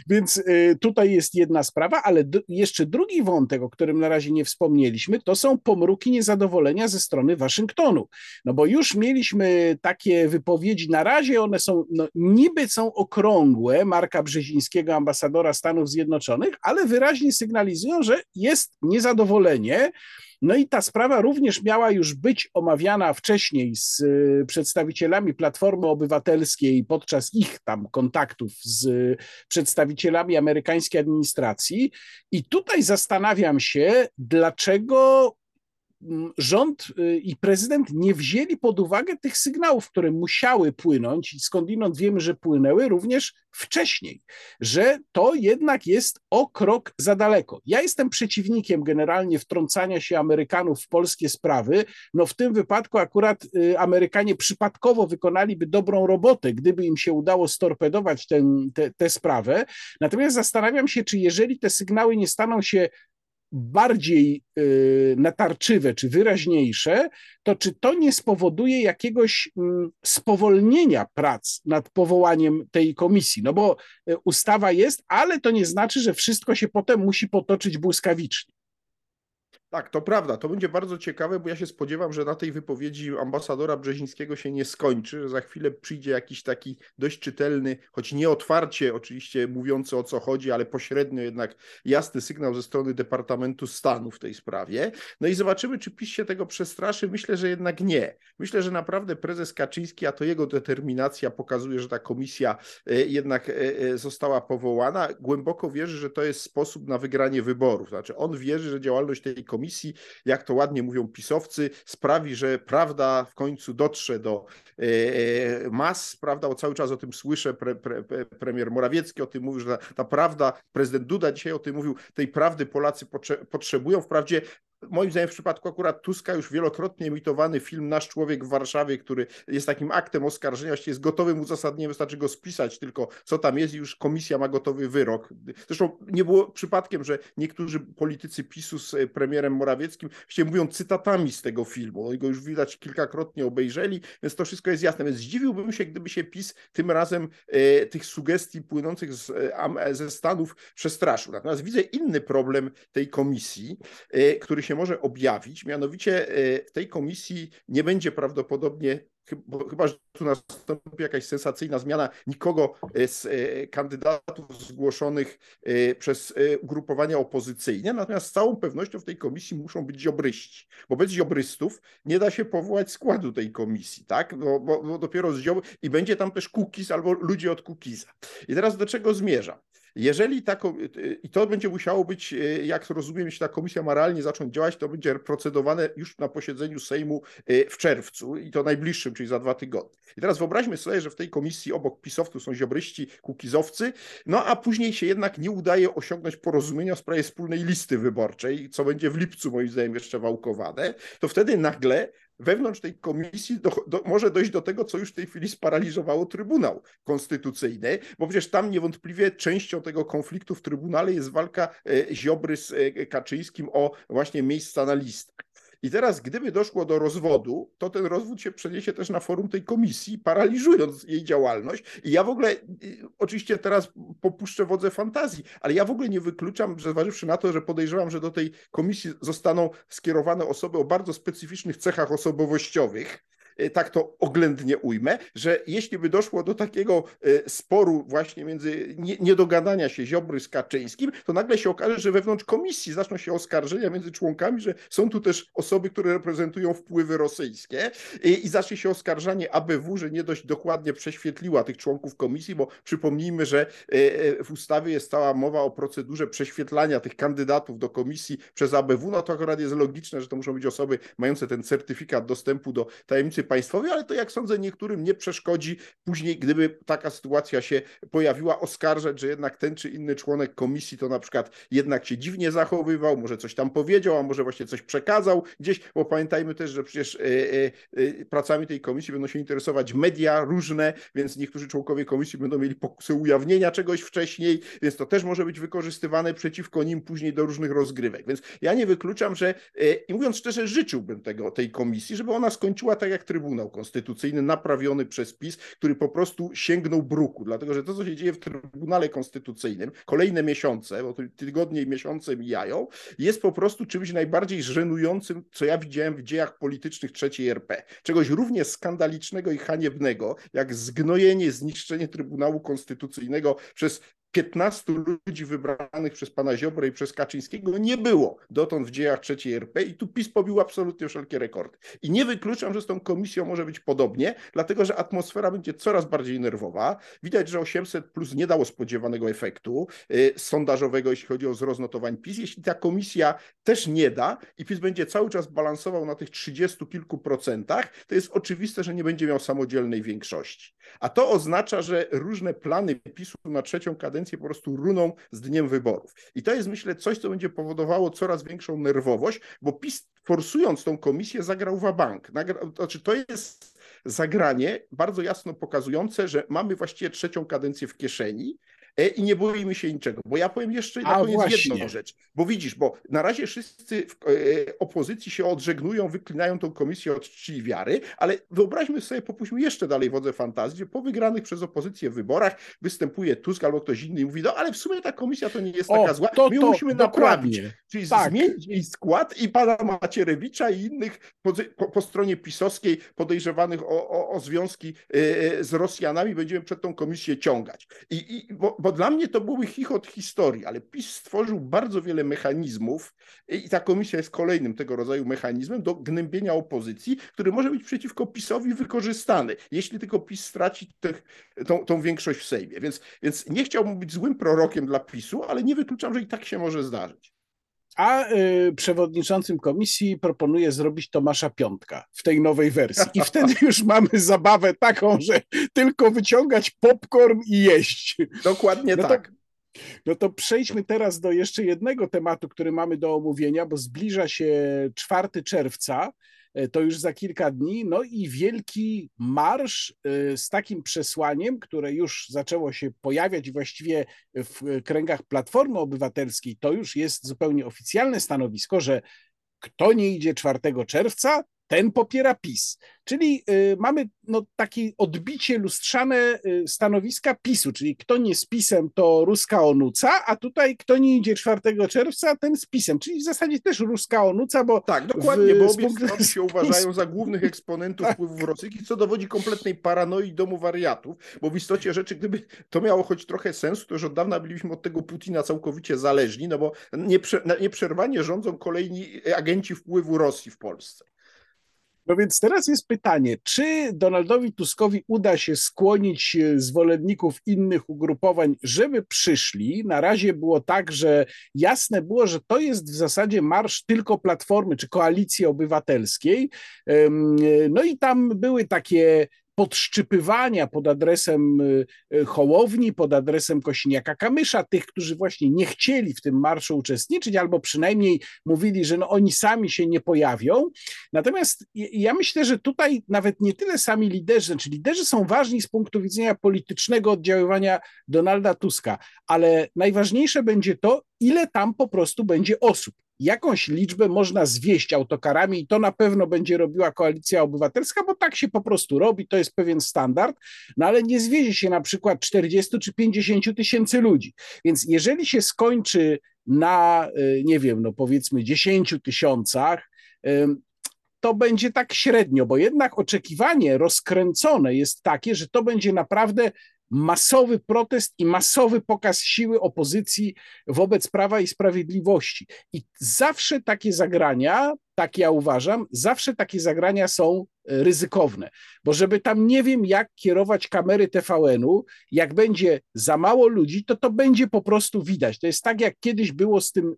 więc y, tutaj jest jedna sprawa, ale d- jeszcze drugi wątek, o którym na razie nie wspomnieliśmy, to są pomruki niezadowolenia ze strony strony Waszyngtonu. No bo już mieliśmy takie wypowiedzi, na razie one są, no, niby są okrągłe, Marka Brzezińskiego, ambasadora Stanów Zjednoczonych, ale wyraźnie sygnalizują, że jest niezadowolenie. No i ta sprawa również miała już być omawiana wcześniej z y, przedstawicielami Platformy Obywatelskiej podczas ich tam kontaktów z przedstawicielami amerykańskiej administracji. I tutaj zastanawiam się, dlaczego rząd y, i prezydent nie wzięli pod uwagę tych sygnałów, które musiały płynąć i skądinąd wiemy, że płynęły również wcześniej, że to jednak jest o krok za daleko. Ja jestem przeciwnikiem generalnie wtrącania się Amerykanów w polskie sprawy. No w tym wypadku akurat y, Amerykanie przypadkowo wykonaliby dobrą robotę, gdyby im się udało storpedować tę sprawę. Natomiast zastanawiam się, czy jeżeli te sygnały nie staną się bardziej y, natarczywe czy wyraźniejsze, to czy to nie spowoduje jakiegoś mm, spowolnienia prac nad powołaniem tej komisji? No bo y, ustawa jest, ale to nie znaczy, że wszystko się potem musi potoczyć błyskawicznie. Tak, to prawda. To będzie bardzo ciekawe, bo ja się spodziewam, że na tej wypowiedzi ambasadora Brzezińskiego się nie skończy, że za chwilę przyjdzie jakiś taki dość czytelny, choć nie otwarcie oczywiście mówiący o co chodzi, ale pośrednio jednak jasny sygnał ze strony Departamentu Stanu w tej sprawie. No i zobaczymy, czy PiS się tego przestraszy. Myślę, że jednak nie. Myślę, że naprawdę prezes Kaczyński, a to jego determinacja pokazuje, że ta komisja e, jednak e, e, została powołana. Głęboko wierzy, że to jest sposób na wygranie wyborów. Znaczy on wierzy, że działalność tej komisji komisji, jak to ładnie mówią pisowcy, sprawi, że prawda w końcu dotrze do e, e, mas, prawda, bo cały czas o tym słyszę, pre, pre, premier Morawiecki o tym mówił, że ta, ta, prawda, prezydent Duda dzisiaj o tym mówił, tej prawdy Polacy potrzebują. Wprawdzie moim zdaniem w przypadku akurat Tuska już wielokrotnie emitowany film Nasz Człowiek w Warszawie, który jest takim aktem oskarżenia, właściwie jest gotowym uzasadnieniem, wystarczy go spisać tylko co tam jest i już komisja ma gotowy wyrok. Zresztą nie było przypadkiem, że niektórzy politycy PiSu z premierem Morawieckim właściwie mówią cytatami z tego filmu. Oni go już widać kilkakrotnie obejrzeli, więc to wszystko jest jasne. Więc zdziwiłbym się, gdyby się PiS tym razem e, tych sugestii płynących z, e, ze Stanów przestraszył. Natomiast widzę inny problem tej komisji, e, który się się może objawić. Mianowicie e, w tej komisji nie będzie prawdopodobnie chyba, że tu nastąpi jakaś sensacyjna zmiana, nikogo e, z e, kandydatów zgłoszonych przez ugrupowania opozycyjne, natomiast z całą pewnością w tej komisji muszą być ziobryści, bo bez ziobrystów nie da się powołać składu tej komisji, tak? No, bo, bo dopiero z ziob... i będzie tam też Kukiz albo ludzie od Kukiza. I teraz do czego zmierzam? Jeżeli ta, i to będzie musiało być, jak rozumiem, jeśli ta komisja ma realnie zacząć działać, to będzie procedowane już na posiedzeniu Sejmu w czerwcu i to najbliższym, czyli za dwa tygodnie. I teraz wyobraźmy sobie, że w tej komisji obok pisowców są ziobryści, kukizowcy, no a później się jednak nie udaje osiągnąć porozumienia w sprawie wspólnej listy wyborczej, co będzie w lipcu moim zdaniem jeszcze wałkowane, to wtedy nagle wewnątrz tej komisji do, do, może dojść do tego, co już w tej chwili sparaliżowało Trybunał Konstytucyjny, bo przecież tam niewątpliwie częścią tego konfliktu w Trybunale jest walka e, Ziobry z e, Kaczyńskim o właśnie miejsca na listach. I teraz, gdyby doszło do rozwodu, to ten rozwód się przeniesie też na forum tej komisji, paraliżując jej działalność. I ja w ogóle, oczywiście teraz popuszczę wodze fantazji, ale ja w ogóle nie wykluczam, że zważywszy na to, że podejrzewam, że do tej komisji zostaną skierowane osoby o bardzo specyficznych cechach osobowościowych, tak to oględnie ujmę, że jeśli by doszło do takiego e, sporu właśnie między niedogadania się Ziobry z Kaczyńskim, to nagle się okaże, że wewnątrz komisji zaczną się oskarżenia między członkami, że są tu też osoby, które reprezentują wpływy rosyjskie i, i zacznie się oskarżanie ABW, że nie dość dokładnie prześwietliła tych członków komisji, bo przypomnijmy, że w ustawie jest cała mowa o procedurze prześwietlania tych kandydatów do komisji przez ABW, no to akurat jest logiczne, że to muszą być osoby mające ten certyfikat dostępu do tajemnicy państwowej, ale to jak sądzę niektórym nie przeszkodzi później, gdyby taka sytuacja się pojawiła, oskarżać, że jednak ten czy inny członek komisji to na przykład jednak się dziwnie zachowywał, może coś tam powiedział, a może właśnie coś przekazał gdzieś, bo pamiętajmy też, że przecież e, e, e, pracami tej komisji będą się interesować media różne, więc niektórzy członkowie komisji będą mieli pokusy ujawnienia czegoś wcześniej, więc to też może być wykorzystywane przeciwko nim później do różnych rozgrywek. Więc ja nie wykluczam, że i mówiąc szczerze, życzyłbym tego, tej komisji, żeby ona skończyła tak jak Trybunał Konstytucyjny naprawiony przez PiS, który po prostu sięgnął bruku, dlatego że to, co się dzieje w Trybunale Konstytucyjnym, kolejne miesiące, bo tygodnie i miesiące mijają, jest po prostu czymś najbardziej żenującym, co ja widziałem w dziejach politycznych trzeciej RP. Czegoś równie skandalicznego i haniebnego, jak zgnojenie, zniszczenie Trybunału Konstytucyjnego przez 15 ludzi wybranych przez pana Ziobrę i przez Kaczyńskiego nie było dotąd w dziejach trzeciej RP i tu PiS pobił absolutnie wszelkie rekordy. I nie wykluczam, że z tą komisją może być podobnie, dlatego że atmosfera będzie coraz bardziej nerwowa. Widać, że 800 plus nie dało spodziewanego efektu yy, sondażowego, jeśli chodzi o wzrost notowań PiS. Jeśli ta komisja też nie da i PiS będzie cały czas balansował na tych 30 kilku procentach, to jest oczywiste, że nie będzie miał samodzielnej większości. A to oznacza, że różne plany PiSu na trzecią kadencję kadencje po prostu runą z dniem wyborów. I to jest, myślę, coś, co będzie powodowało coraz większą nerwowość, bo PiS forsując tą komisję zagrał w bank. Znaczy, to jest zagranie bardzo jasno pokazujące, że mamy właściwie trzecią kadencję w kieszeni i nie boimy się niczego. Bo ja powiem jeszcze na A, koniec właśnie. jedną rzecz. Bo widzisz, bo na razie wszyscy w e, opozycji się odżegnują, wyklinają tą komisję od czci i wiary, ale wyobraźmy sobie, popuśćmy jeszcze dalej wodze fantazji, że po wygranych przez opozycję wyborach występuje Tusk albo ktoś inny i mówi, no ale w sumie ta komisja to nie jest taka o, zła, to, my to, musimy dokładnie. naprawić. Czyli tak. zmienić jej skład i pana Macierewicza i innych po, po, po stronie pisowskiej podejrzewanych o, o, o związki e, z Rosjanami będziemy przed tą komisję ciągać. I, i bo, bo dla mnie to były chichot historii, ale PiS stworzył bardzo wiele mechanizmów i ta komisja jest kolejnym tego rodzaju mechanizmem do gnębienia opozycji, który może być przeciwko PiSowi wykorzystany, jeśli tylko PiS straci tą, tą większość w Sejmie. Więc, więc nie chciałbym być złym prorokiem dla PiSu, ale nie wykluczam, że i tak się może zdarzyć. A y, przewodniczącym komisji proponuje zrobić Tomasza Piątka w tej nowej wersji. I wtedy *laughs* już mamy zabawę taką, że tylko wyciągać popcorn i jeść. Dokładnie no tak. To, no to przejdźmy teraz do jeszcze jednego tematu, który mamy do omówienia, bo zbliża się 4 czerwca. E, to już za kilka dni. No i wielki marsz e, z takim przesłaniem, które już zaczęło się pojawiać właściwie w kręgach Platformy Obywatelskiej to już jest zupełnie oficjalne stanowisko, że kto nie idzie 4 czerwca, ten popiera PiS. Czyli y, mamy no, takie odbicie lustrzane y, stanowiska PiSu, czyli kto nie z PiSem, to ruska onuca, a tutaj kto nie idzie 4 czerwca, ten z PiSem, czyli w zasadzie też ruska onuca, bo... Tak, dokładnie, w, bo obie strony się uważają za głównych eksponentów tak. wpływów rosyjskich, co dowodzi kompletnej paranoi domu wariatów, bo w istocie rzeczy, gdyby to miało choć trochę sensu, to już od dawna byliśmy od tego Putina całkowicie zależni, no bo nieprzerwanie rządzą kolejni agenci wpływu Rosji w Polsce. No więc teraz jest pytanie, czy Donaldowi Tuskowi uda się skłonić e, zwolenników innych ugrupowań, żeby przyszli? Na razie było tak, że jasne było, że to jest w zasadzie marsz tylko Platformy czy Koalicji Obywatelskiej. No i tam były takie podszczypywania pod adresem y, y, Hołowni, pod adresem Kosiniaka-Kamysza, tych, którzy właśnie nie chcieli w tym marszu uczestniczyć, albo przynajmniej mówili, że no oni sami się nie pojawią. Natomiast ja myślę, że tutaj nawet nie tyle sami liderzy, znaczy liderzy są ważni z punktu widzenia politycznego oddziaływania Donalda Tuska, ale najważniejsze będzie to, ile tam po prostu będzie osób jakąś liczbę można zwieść autokarami i to na pewno będzie robiła koalicja obywatelska, bo tak się po prostu robi, to jest pewien standard, no ale nie zwiezie się na przykład 40 czy 50 tysięcy ludzi. Więc jeżeli się skończy na, y, nie wiem, no powiedzmy 10 tysiącach, to będzie tak średnio, bo jednak oczekiwanie rozkręcone jest takie, że to będzie naprawdę masowy protest i masowy pokaz siły opozycji wobec Prawa i Sprawiedliwości. I zawsze takie zagrania, tak ja uważam, zawsze takie zagrania są e, ryzykowne, bo żeby tam nie wiem jak kierować kamery TVN-u, jak będzie za mało ludzi, to to będzie po prostu widać. To jest tak jak kiedyś było z tym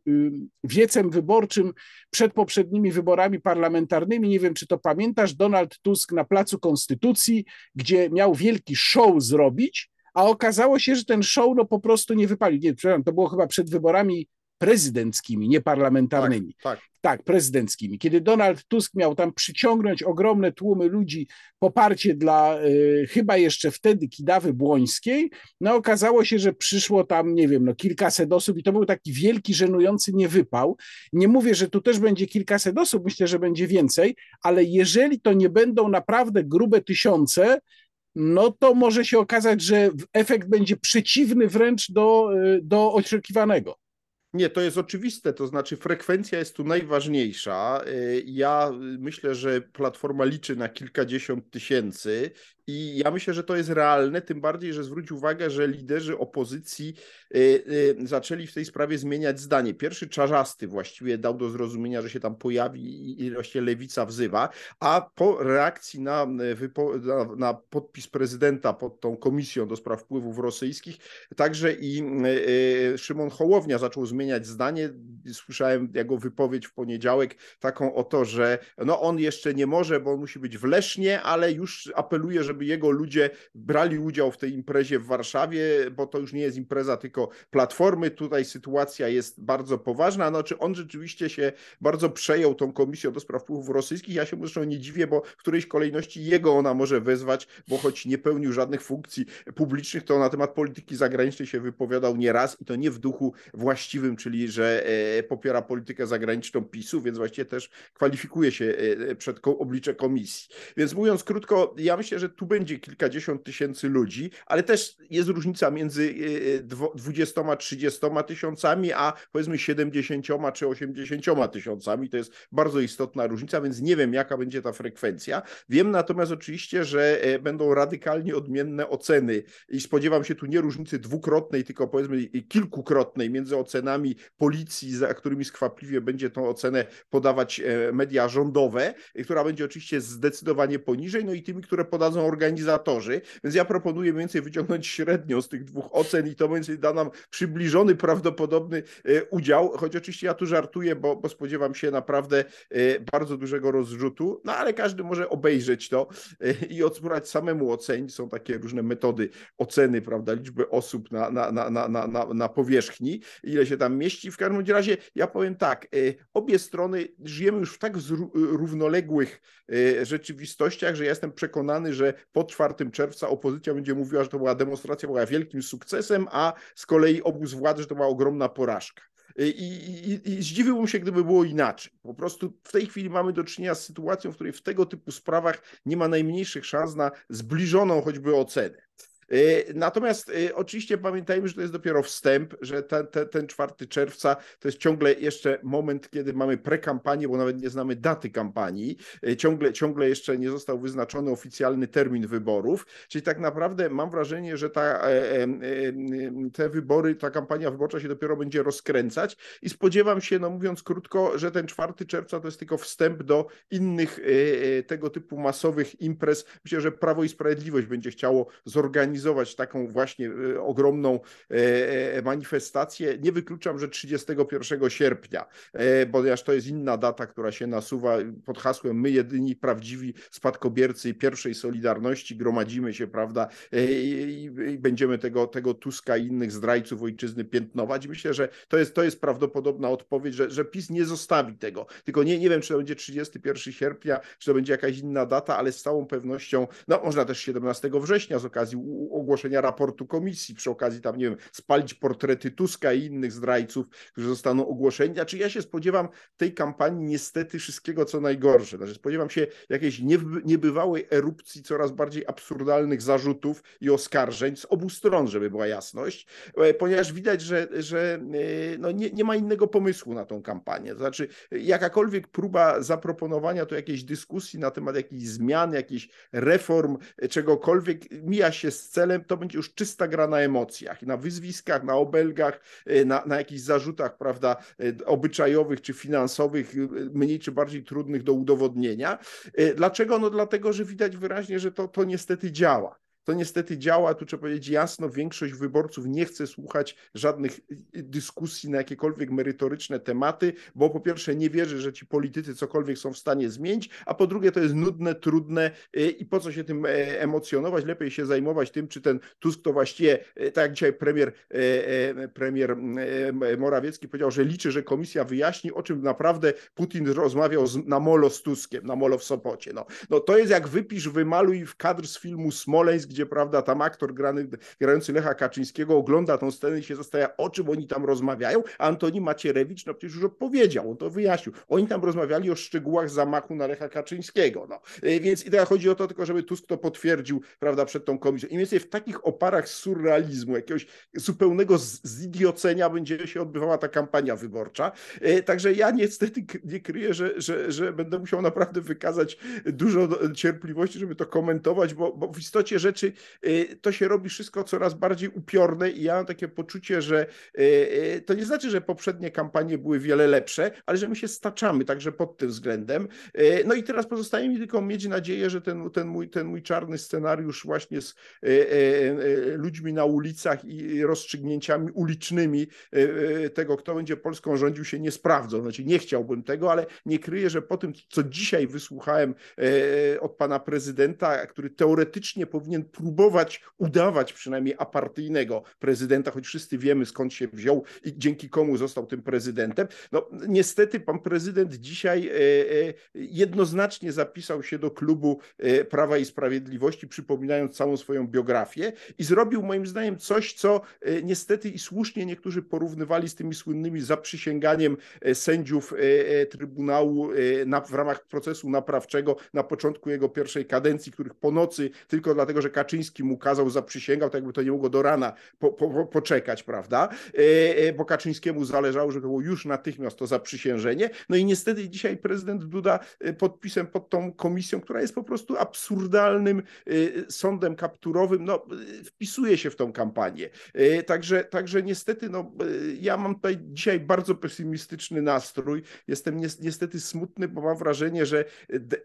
wiecem wyborczym przed poprzednimi wyborami parlamentarnymi, nie wiem czy to pamiętasz, Donald Tusk na Placu Konstytucji, gdzie miał wielki show zrobić, a okazało się, że ten show no po prostu nie wypalił. Nie, przepraszam, to było chyba przed wyborami prezydenckimi, nie parlamentarnymi. Tak, tak. tak, prezydenckimi. Kiedy Donald Tusk miał tam przyciągnąć ogromne tłumy ludzi, poparcie dla y, chyba jeszcze wtedy Kidawy Błońskiej, no okazało się, że przyszło tam, nie wiem, no kilkaset osób i to był taki wielki, żenujący niewypał. Nie mówię, że tu też będzie kilkaset osób, myślę, że będzie więcej, ale jeżeli to nie będą naprawdę grube tysiące, no to może się okazać, że efekt będzie przeciwny wręcz do, y, do oczekiwanego. Nie, to jest oczywiste, to znaczy frekwencja jest tu najważniejsza. Y, ja myślę, że platforma liczy na kilkadziesiąt tysięcy i ja myślę, że to jest realne, tym bardziej, że zwróć uwagę, że liderzy opozycji y, y, zaczęli w tej sprawie zmieniać zdanie. Pierwszy czarzasty właściwie dał do zrozumienia, że się tam pojawi i właściwie lewica wzywa, a po reakcji na, na, na podpis prezydenta pod tą komisją do spraw wpływów rosyjskich, także i Szymon Hołownia zaczął zmieniać zdanie. Słyszałem jego wypowiedź w poniedziałek, taką o to, że no on jeszcze nie może, bo on musi być w Lesznie, ale już apeluje, żeby jego ludzie brali udział w tej imprezie w Warszawie, bo to już nie jest impreza tylko Platformy. Tutaj sytuacja jest bardzo poważna. Znaczy on rzeczywiście się bardzo przejął tą komisją do spraw wpływów rosyjskich. Ja się zresztą nie dziwię, bo w którejś kolejności jego ona może wezwać, bo choć nie pełnił żadnych funkcji publicznych, to na temat polityki zagranicznej się wypowiadał nieraz i to nie w duchu właściwym czyli że e, popiera politykę zagraniczną PiSu, więc właściwie też kwalifikuje się e, przed oblicze komisji. Więc mówiąc krótko, ja myślę, że tu będzie kilkadziesiąt tysięcy ludzi, ale też jest różnica między 20-30 e, tysiącami, a powiedzmy 70 czy 80 tysiącami. To jest bardzo istotna różnica, więc nie wiem, jaka będzie ta frekwencja. Wiem natomiast oczywiście, że będą radykalnie odmienne oceny i spodziewam się tu nie różnicy dwukrotnej, tylko powiedzmy kilkukrotnej między ocenami policji, za którymi skwapliwie będzie tą ocenę podawać e, media rządowe, która będzie oczywiście zdecydowanie poniżej, no i tymi, które podadzą organizatorzy. Więc ja proponuję mniej więcej wyciągnąć średnią z tych dwóch ocen i to więcej da nam przybliżony, prawdopodobny e, udział, choć oczywiście ja tu żartuję, bo, bo spodziewam się naprawdę e, bardzo dużego rozrzutu, no ale każdy może obejrzeć to i odspróbować samemu ocenić. Są takie różne metody oceny, prawda, liczby osób na, na, na, na, na, na powierzchni, ile się tam mieści. W każdym razie ja powiem tak, e, obie strony żyjemy już w tak równoległych e, rzeczywistościach, że ja jestem przekonany, że po 4 czerwca opozycja będzie mówiła, że to była demonstracja, była wielkim sukcesem, a z kolei obóz władzy, że to była ogromna porażka. I, i, I, zdziwiłbym się, gdyby było inaczej. Po prostu w tej chwili mamy do czynienia z sytuacją, w której w tego typu sprawach nie ma najmniejszych szans na zbliżoną choćby ocenę. Natomiast oczywiście pamiętajmy, że to jest dopiero wstęp, że ten, ten, ten 4 czerwca to jest ciągle jeszcze moment, kiedy mamy prekampanię, bo nawet nie znamy daty kampanii, ciągle, ciągle jeszcze nie został wyznaczony oficjalny termin wyborów, czyli tak naprawdę mam wrażenie, że ta, te wybory, ta kampania wyborcza się dopiero będzie rozkręcać. I spodziewam się, no mówiąc krótko, że ten 4 czerwca to jest tylko wstęp do innych tego typu masowych imprez. Myślę, że Prawo i Sprawiedliwość będzie chciało zorganizować taką właśnie ogromną manifestację. Nie wykluczam, że 31 sierpnia, ponieważ to jest inna data, która się nasuwa pod hasłem my jedyni prawdziwi spadkobiercy pierwszej Solidarności, gromadzimy się, prawda, i, i będziemy tego, tego Tuska i innych zdrajców ojczyzny piętnować. Myślę, że to jest, to jest prawdopodobna odpowiedź, że, że PiS nie zostawi tego. Tylko nie, nie wiem, czy to będzie 31 sierpnia, czy to będzie jakaś inna data, ale z całą pewnością, no można też 17 września z okazji ogłoszenia raportu komisji, przy okazji tam, nie wiem, spalić portrety Tuska i innych zdrajców, którzy zostaną ogłoszeni. Znaczy ja się spodziewam tej kampanii niestety wszystkiego, co najgorsze. Znaczy spodziewam się jakiejś niebywałej erupcji coraz bardziej absurdalnych zarzutów i oskarżeń z obu stron, żeby była jasność, e, ponieważ widać, że, że e, no nie, nie ma innego pomysłu na tą kampanię. To znaczy jakakolwiek próba zaproponowania tu jakiejś dyskusji na temat jakichś zmian, jakichś reform, e, czegokolwiek mija się z celem, to będzie już czysta gra na emocjach, na wyzwiskach, na obelgach, na, na jakichś zarzutach, prawda, obyczajowych czy finansowych, mniej czy bardziej trudnych do udowodnienia. Dlaczego? No dlatego, że widać wyraźnie, że to, to niestety działa to niestety działa, tu trzeba powiedzieć jasno, większość wyborców nie chce słuchać żadnych y, dyskusji na jakiekolwiek merytoryczne tematy, bo po pierwsze nie wierzy, że ci politycy cokolwiek są w stanie zmienić, a po drugie to jest nudne, trudne y, i po co się tym e, emocjonować, lepiej się zajmować tym, czy ten Tusk to właściwie, e, tak jak dzisiaj premier, e, premier Morawiecki powiedział, że liczy, że komisja wyjaśni, o czym naprawdę Putin rozmawiał na molo z Tuskiem, na molo w Sopocie. No, no to jest jak wypisz, wymaluj w kadr z filmu Smoleńsk, gdzie prawda, tam aktor grany, grający Lecha Kaczyńskiego ogląda tą scenę i się zastanawia, o czym oni tam rozmawiają, a Antoni Macierewicz, no przecież już odpowiedział, on to wyjaśnił. Oni tam rozmawiali o szczegółach zamachu na Lecha Kaczyńskiego. No. E, więc i chodzi o to tylko, żeby Tusk to potwierdził, prawda, przed tą komisją. I więcej w takich oparach surrealizmu, jakiegoś zupełnego zidiocenia będzie się odbywała ta kampania wyborcza. E, także ja niestety nie kryję, że, że, że będę musiał naprawdę wykazać dużo cierpliwości, żeby to komentować, bo, bo w istocie rzeczy y, to się robi wszystko coraz bardziej upiorne i ja mam takie poczucie, że y, y, to nie znaczy, że poprzednie kampanie były wiele lepsze, ale że my się staczamy także pod tym względem. No i teraz pozostaje mi tylko mieć nadzieję, że ten, ten, mój, ten mój czarny scenariusz właśnie z ludźmi na ulicach i rozstrzygnięciami ulicznymi tego, kto będzie Polską rządził, się nie sprawdzą. Znaczy nie chciałbym tego, ale nie kryję, że po tym, co dzisiaj wysłuchałem od pana prezydenta, który teoretycznie powinien próbować udawać przynajmniej apartyjnego prezydenta, choć wszyscy wiemy skąd się wziął i dzięki komu został tym prezydentem. No niestety pan prezydent dzisiaj e, e, jednoznacznie zapisał się do klubu e, Prawa i Sprawiedliwości, przypominając całą swoją biografię i zrobił moim zdaniem coś, co niestety i słusznie niektórzy porównywali z tymi słynnymi zaprzysięganiem sędziów Trybunału na, w ramach procesu naprawczego na początku jego pierwszej kadencji, których po nocy tylko dlatego, że Kaczyński mu kazał, zaprzysięgał, tak jakby to nie mogło do rana po, po, poczekać, prawda? E, e, bo Kaczyńskiemu zależało, żeby było już natychmiast to zaprzysiężenie. No i niestety dzisiaj prezydent Duda e, podpisem pod tą komisją, która jest po prostu absurdalnym sądem kapturowym, no wpisuje się w tą kampanię. Także, także niestety, no ja mam tutaj dzisiaj bardzo pesymistyczny nastrój. Jestem niestety smutny, bo mam wrażenie, że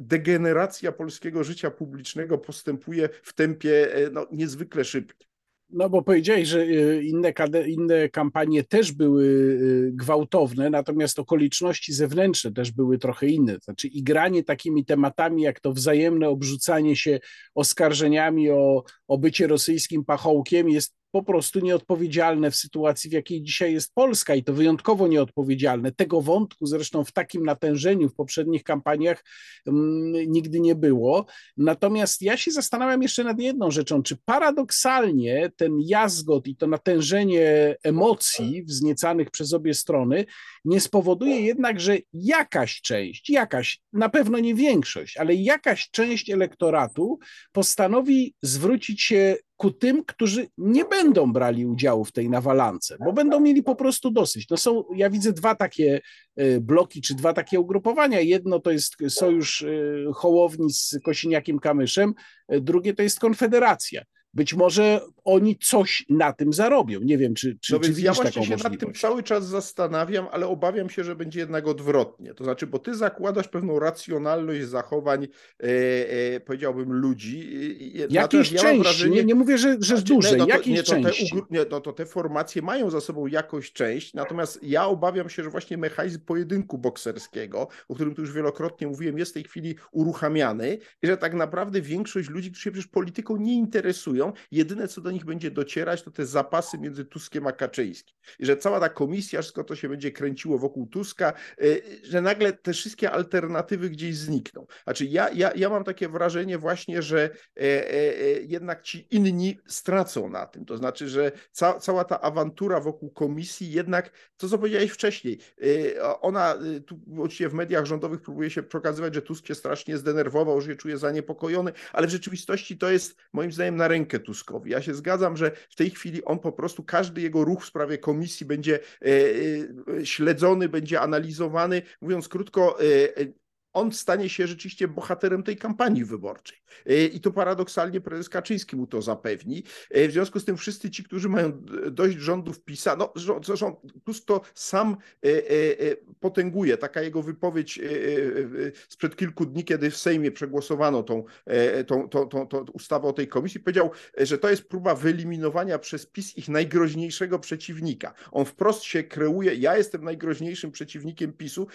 degeneracja polskiego życia publicznego postępuje w tempie e, no, niezwykle szybkim. No bo powiedziałeś, że e, inne, inne kampanie też były e, gwałtowne, natomiast okoliczności zewnętrzne też były trochę inne. Znaczy i granie takimi tematami, jak to wzajemne obrzucanie się oskarżeniami o, o bycie rosyjskim pachołkiem jest po prostu nieodpowiedzialne w sytuacji, w jakiej dzisiaj jest Polska i to wyjątkowo nieodpowiedzialne. Tego wątku zresztą w takim natężeniu w poprzednich kampaniach um, nigdy nie było. Natomiast ja się zastanawiam jeszcze nad jedną rzeczą, czy paradoksalnie ten jazgot i to natężenie emocji wzniecanych przez obie strony nie spowoduje jednak, że jakaś część, jakaś, na pewno nie większość, ale jakaś część elektoratu postanowi zwrócić się ku tym, którzy nie będą brali udziału w tej nawalance, bo będą mieli po prostu dosyć. To są, ja widzę dwa takie e, bloki, czy dwa takie ugrupowania. Jedno to jest sojusz e, Hołowni z Kosiniakiem Kamyszem, e, drugie to jest Konfederacja. Być może oni coś na tym zarobią. Nie wiem, czy, czy, no czy ja właśnie się nad tym cały czas zastanawiam, ale obawiam się, że będzie jednak odwrotnie. To znaczy, bo ty zakładasz pewną racjonalność zachowań, e, e, powiedziałbym, ludzi. Jakiejś ja części, wrażenie, nie, nie mówię, że, że znaczy, dużej, no to, jakiejś nie, to części. Te, nie, no to te formacje mają za sobą jakąś część, natomiast ja obawiam się, że właśnie mechanizm pojedynku bokserskiego, o którym tu już wielokrotnie mówiłem, jest w tej chwili uruchamiany i że tak naprawdę większość ludzi, którzy się przecież polityką nie interesują, jedyne co do nich będzie docierać, to te zapasy między Tuskiem a Kaczyńskim. I że cała ta komisja, wszystko to się będzie kręciło wokół Tuska, y, że nagle te wszystkie alternatywy gdzieś znikną. Znaczy ja, ja, ja mam takie wrażenie właśnie, że e, e, e, jednak ci inni stracą na tym. To znaczy, że ca, cała ta awantura wokół komisji jednak, to co powiedziałeś wcześniej, ona tu oczywiście w mediach rządowych próbuje się przekazywać, że Tusk się strasznie zdenerwował, że się czuje zaniepokojony, ale w rzeczywistości to jest moim zdaniem na rękę Tuskowi. Ja się zgadzam, że w tej chwili on po prostu, każdy jego ruch w sprawie komisji będzie e, e, śledzony, będzie analizowany. Mówiąc krótko, e, on stanie się rzeczywiście bohaterem tej kampanii wyborczej. E, I to paradoksalnie prezes Kaczyński mu to zapewni. E, w związku z tym wszyscy ci, którzy mają dość rządów PiSa, no zresztą Tusk to sam e, potęguje. Taka jego wypowiedź sprzed kilku dni, kiedy w Sejmie przegłosowano tą, tą, tą, tą, tą ustawę o tej komisji, powiedział, że to jest próba wyeliminowania przez PiS ich najgroźniejszego przeciwnika. On wprost się kreuje, ja jestem najgroźniejszym przeciwnikiem PiSu,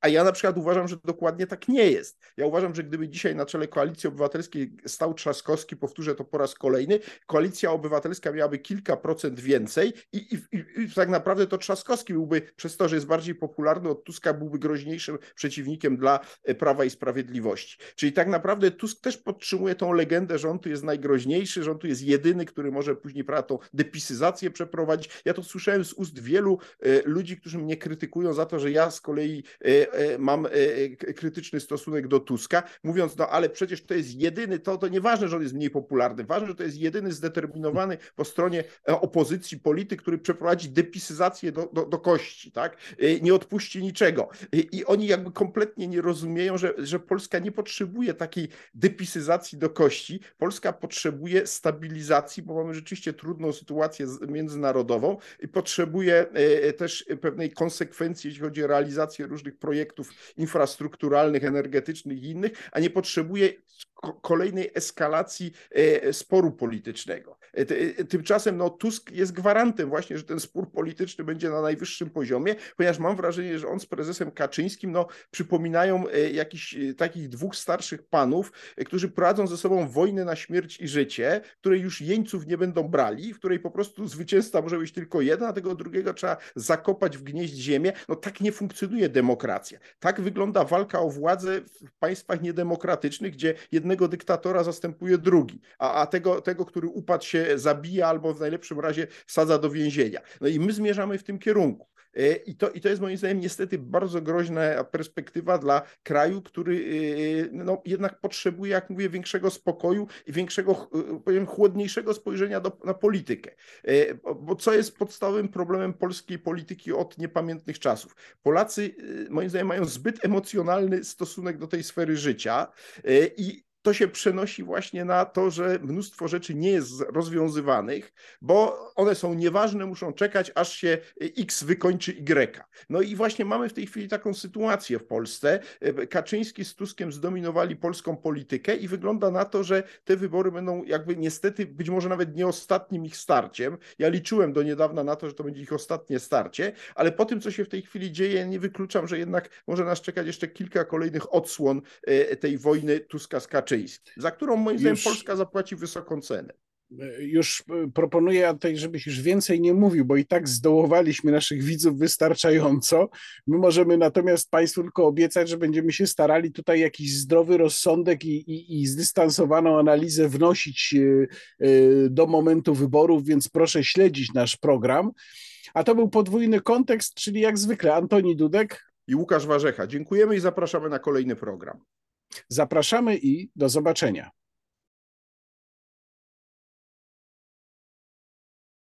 a ja na przykład uważam, że dokładnie tak nie jest. Ja uważam, że gdyby dzisiaj na czele Koalicji Obywatelskiej stał Trzaskowski, powtórzę to po raz kolejny, Koalicja Obywatelska miałaby kilka procent więcej i, i, i tak naprawdę to Trzaskowski byłby, przez to, że jest bardziej popularny od Tuska, byłby groźniejszym przeciwnikiem dla e, Prawa i Sprawiedliwości. Czyli tak naprawdę Tusk też podtrzymuje tą legendę, że on tu jest najgroźniejszy, że on tu jest jedyny, który może później prawda, tą depisyzację przeprowadzić. Ja to słyszałem z ust wielu e, ludzi, którzy mnie krytykują za to, że ja z kolei e, mam e, e, krytyczny stosunek do Tuska, mówiąc, no ale przecież to jest jedyny, to, to nieważne, że on jest mniej popularny, ważne, że to jest jedyny zdeterminowany po stronie opozycji polityk, który przeprowadzi depisyzację do, do, do kości, tak? Nie odpuści niczego. I oni jakby kompletnie nie rozumieją, że, że Polska nie potrzebuje takiej depisyzacji do kości. Polska potrzebuje stabilizacji, bo mamy rzeczywiście trudną sytuację międzynarodową i potrzebuje też pewnej konsekwencji, jeśli chodzi o realizację różnych projektów projektów infrastrukturalnych, energetycznych i innych, a nie potrzebuje kolejnej eskalacji e, sporu politycznego. E, e, tymczasem no, Tusk jest gwarantem właśnie, że ten spór polityczny będzie na najwyższym poziomie, ponieważ mam wrażenie, że on z prezesem Kaczyńskim no, przypominają jakichś takich dwóch starszych panów, którzy prowadzą ze sobą wojnę na śmierć i życie, której już jeńców nie będą brali, w której po prostu zwycięzca może być tylko jeden, a tego drugiego trzeba zakopać w gnieźdź ziemię. No tak nie funkcjonuje demokracja. Tak wygląda walka o władzę w państwach niedemokratycznych, gdzie jednego dyktatora zastępuje drugi, a, a tego, tego, który upadł się zabija albo w najlepszym razie sadza do więzienia. No i my zmierzamy w tym kierunku. E, I to, I to jest moim zdaniem niestety bardzo groźna perspektywa dla kraju, który e, no, jednak potrzebuje, jak mówię, większego spokoju i większego, e, powiem, chłodniejszego spojrzenia do, na politykę. Bo co jest podstawowym problemem polskiej polityki od niepamiętnych czasów? Polacy, moim zdaniem, mają zbyt emocjonalny stosunek do tej sfery życia i to się przenosi właśnie na to, że mnóstwo rzeczy nie jest rozwiązywanych, bo one są nieważne, muszą czekać, aż się X wykończy Y. No i właśnie mamy w tej chwili taką sytuację w Polsce. Kaczyński z Tuskiem zdominowali polską politykę i wygląda na to, że te wybory będą jakby niestety być może nawet nie ostatnim ich starciem. Ja liczyłem do niedawna na to, że to będzie ich ostatnie starcie, ale po tym, co się w tej chwili dzieje, nie wykluczam, że jednak może nas czekać jeszcze kilka kolejnych odsłon e, tej wojny Tuska z Kaczyńskim za którą moim zdaniem już, Polska zapłaci wysoką cenę. Już proponuję tutaj, żebyś już więcej nie mówił, bo i tak zdołowaliśmy naszych widzów wystarczająco. My możemy natomiast Państwu tylko obiecać, że będziemy się starali tutaj jakiś zdrowy rozsądek i, i, i zdystansowaną analizę wnosić e, e, do momentu wyborów, więc proszę śledzić nasz program. A to był podwójny kontekst, czyli jak zwykle Antoni Dudek i Łukasz Warzecha. Dziękujemy i zapraszamy na kolejny program. Zapraszamy i do zobaczenia.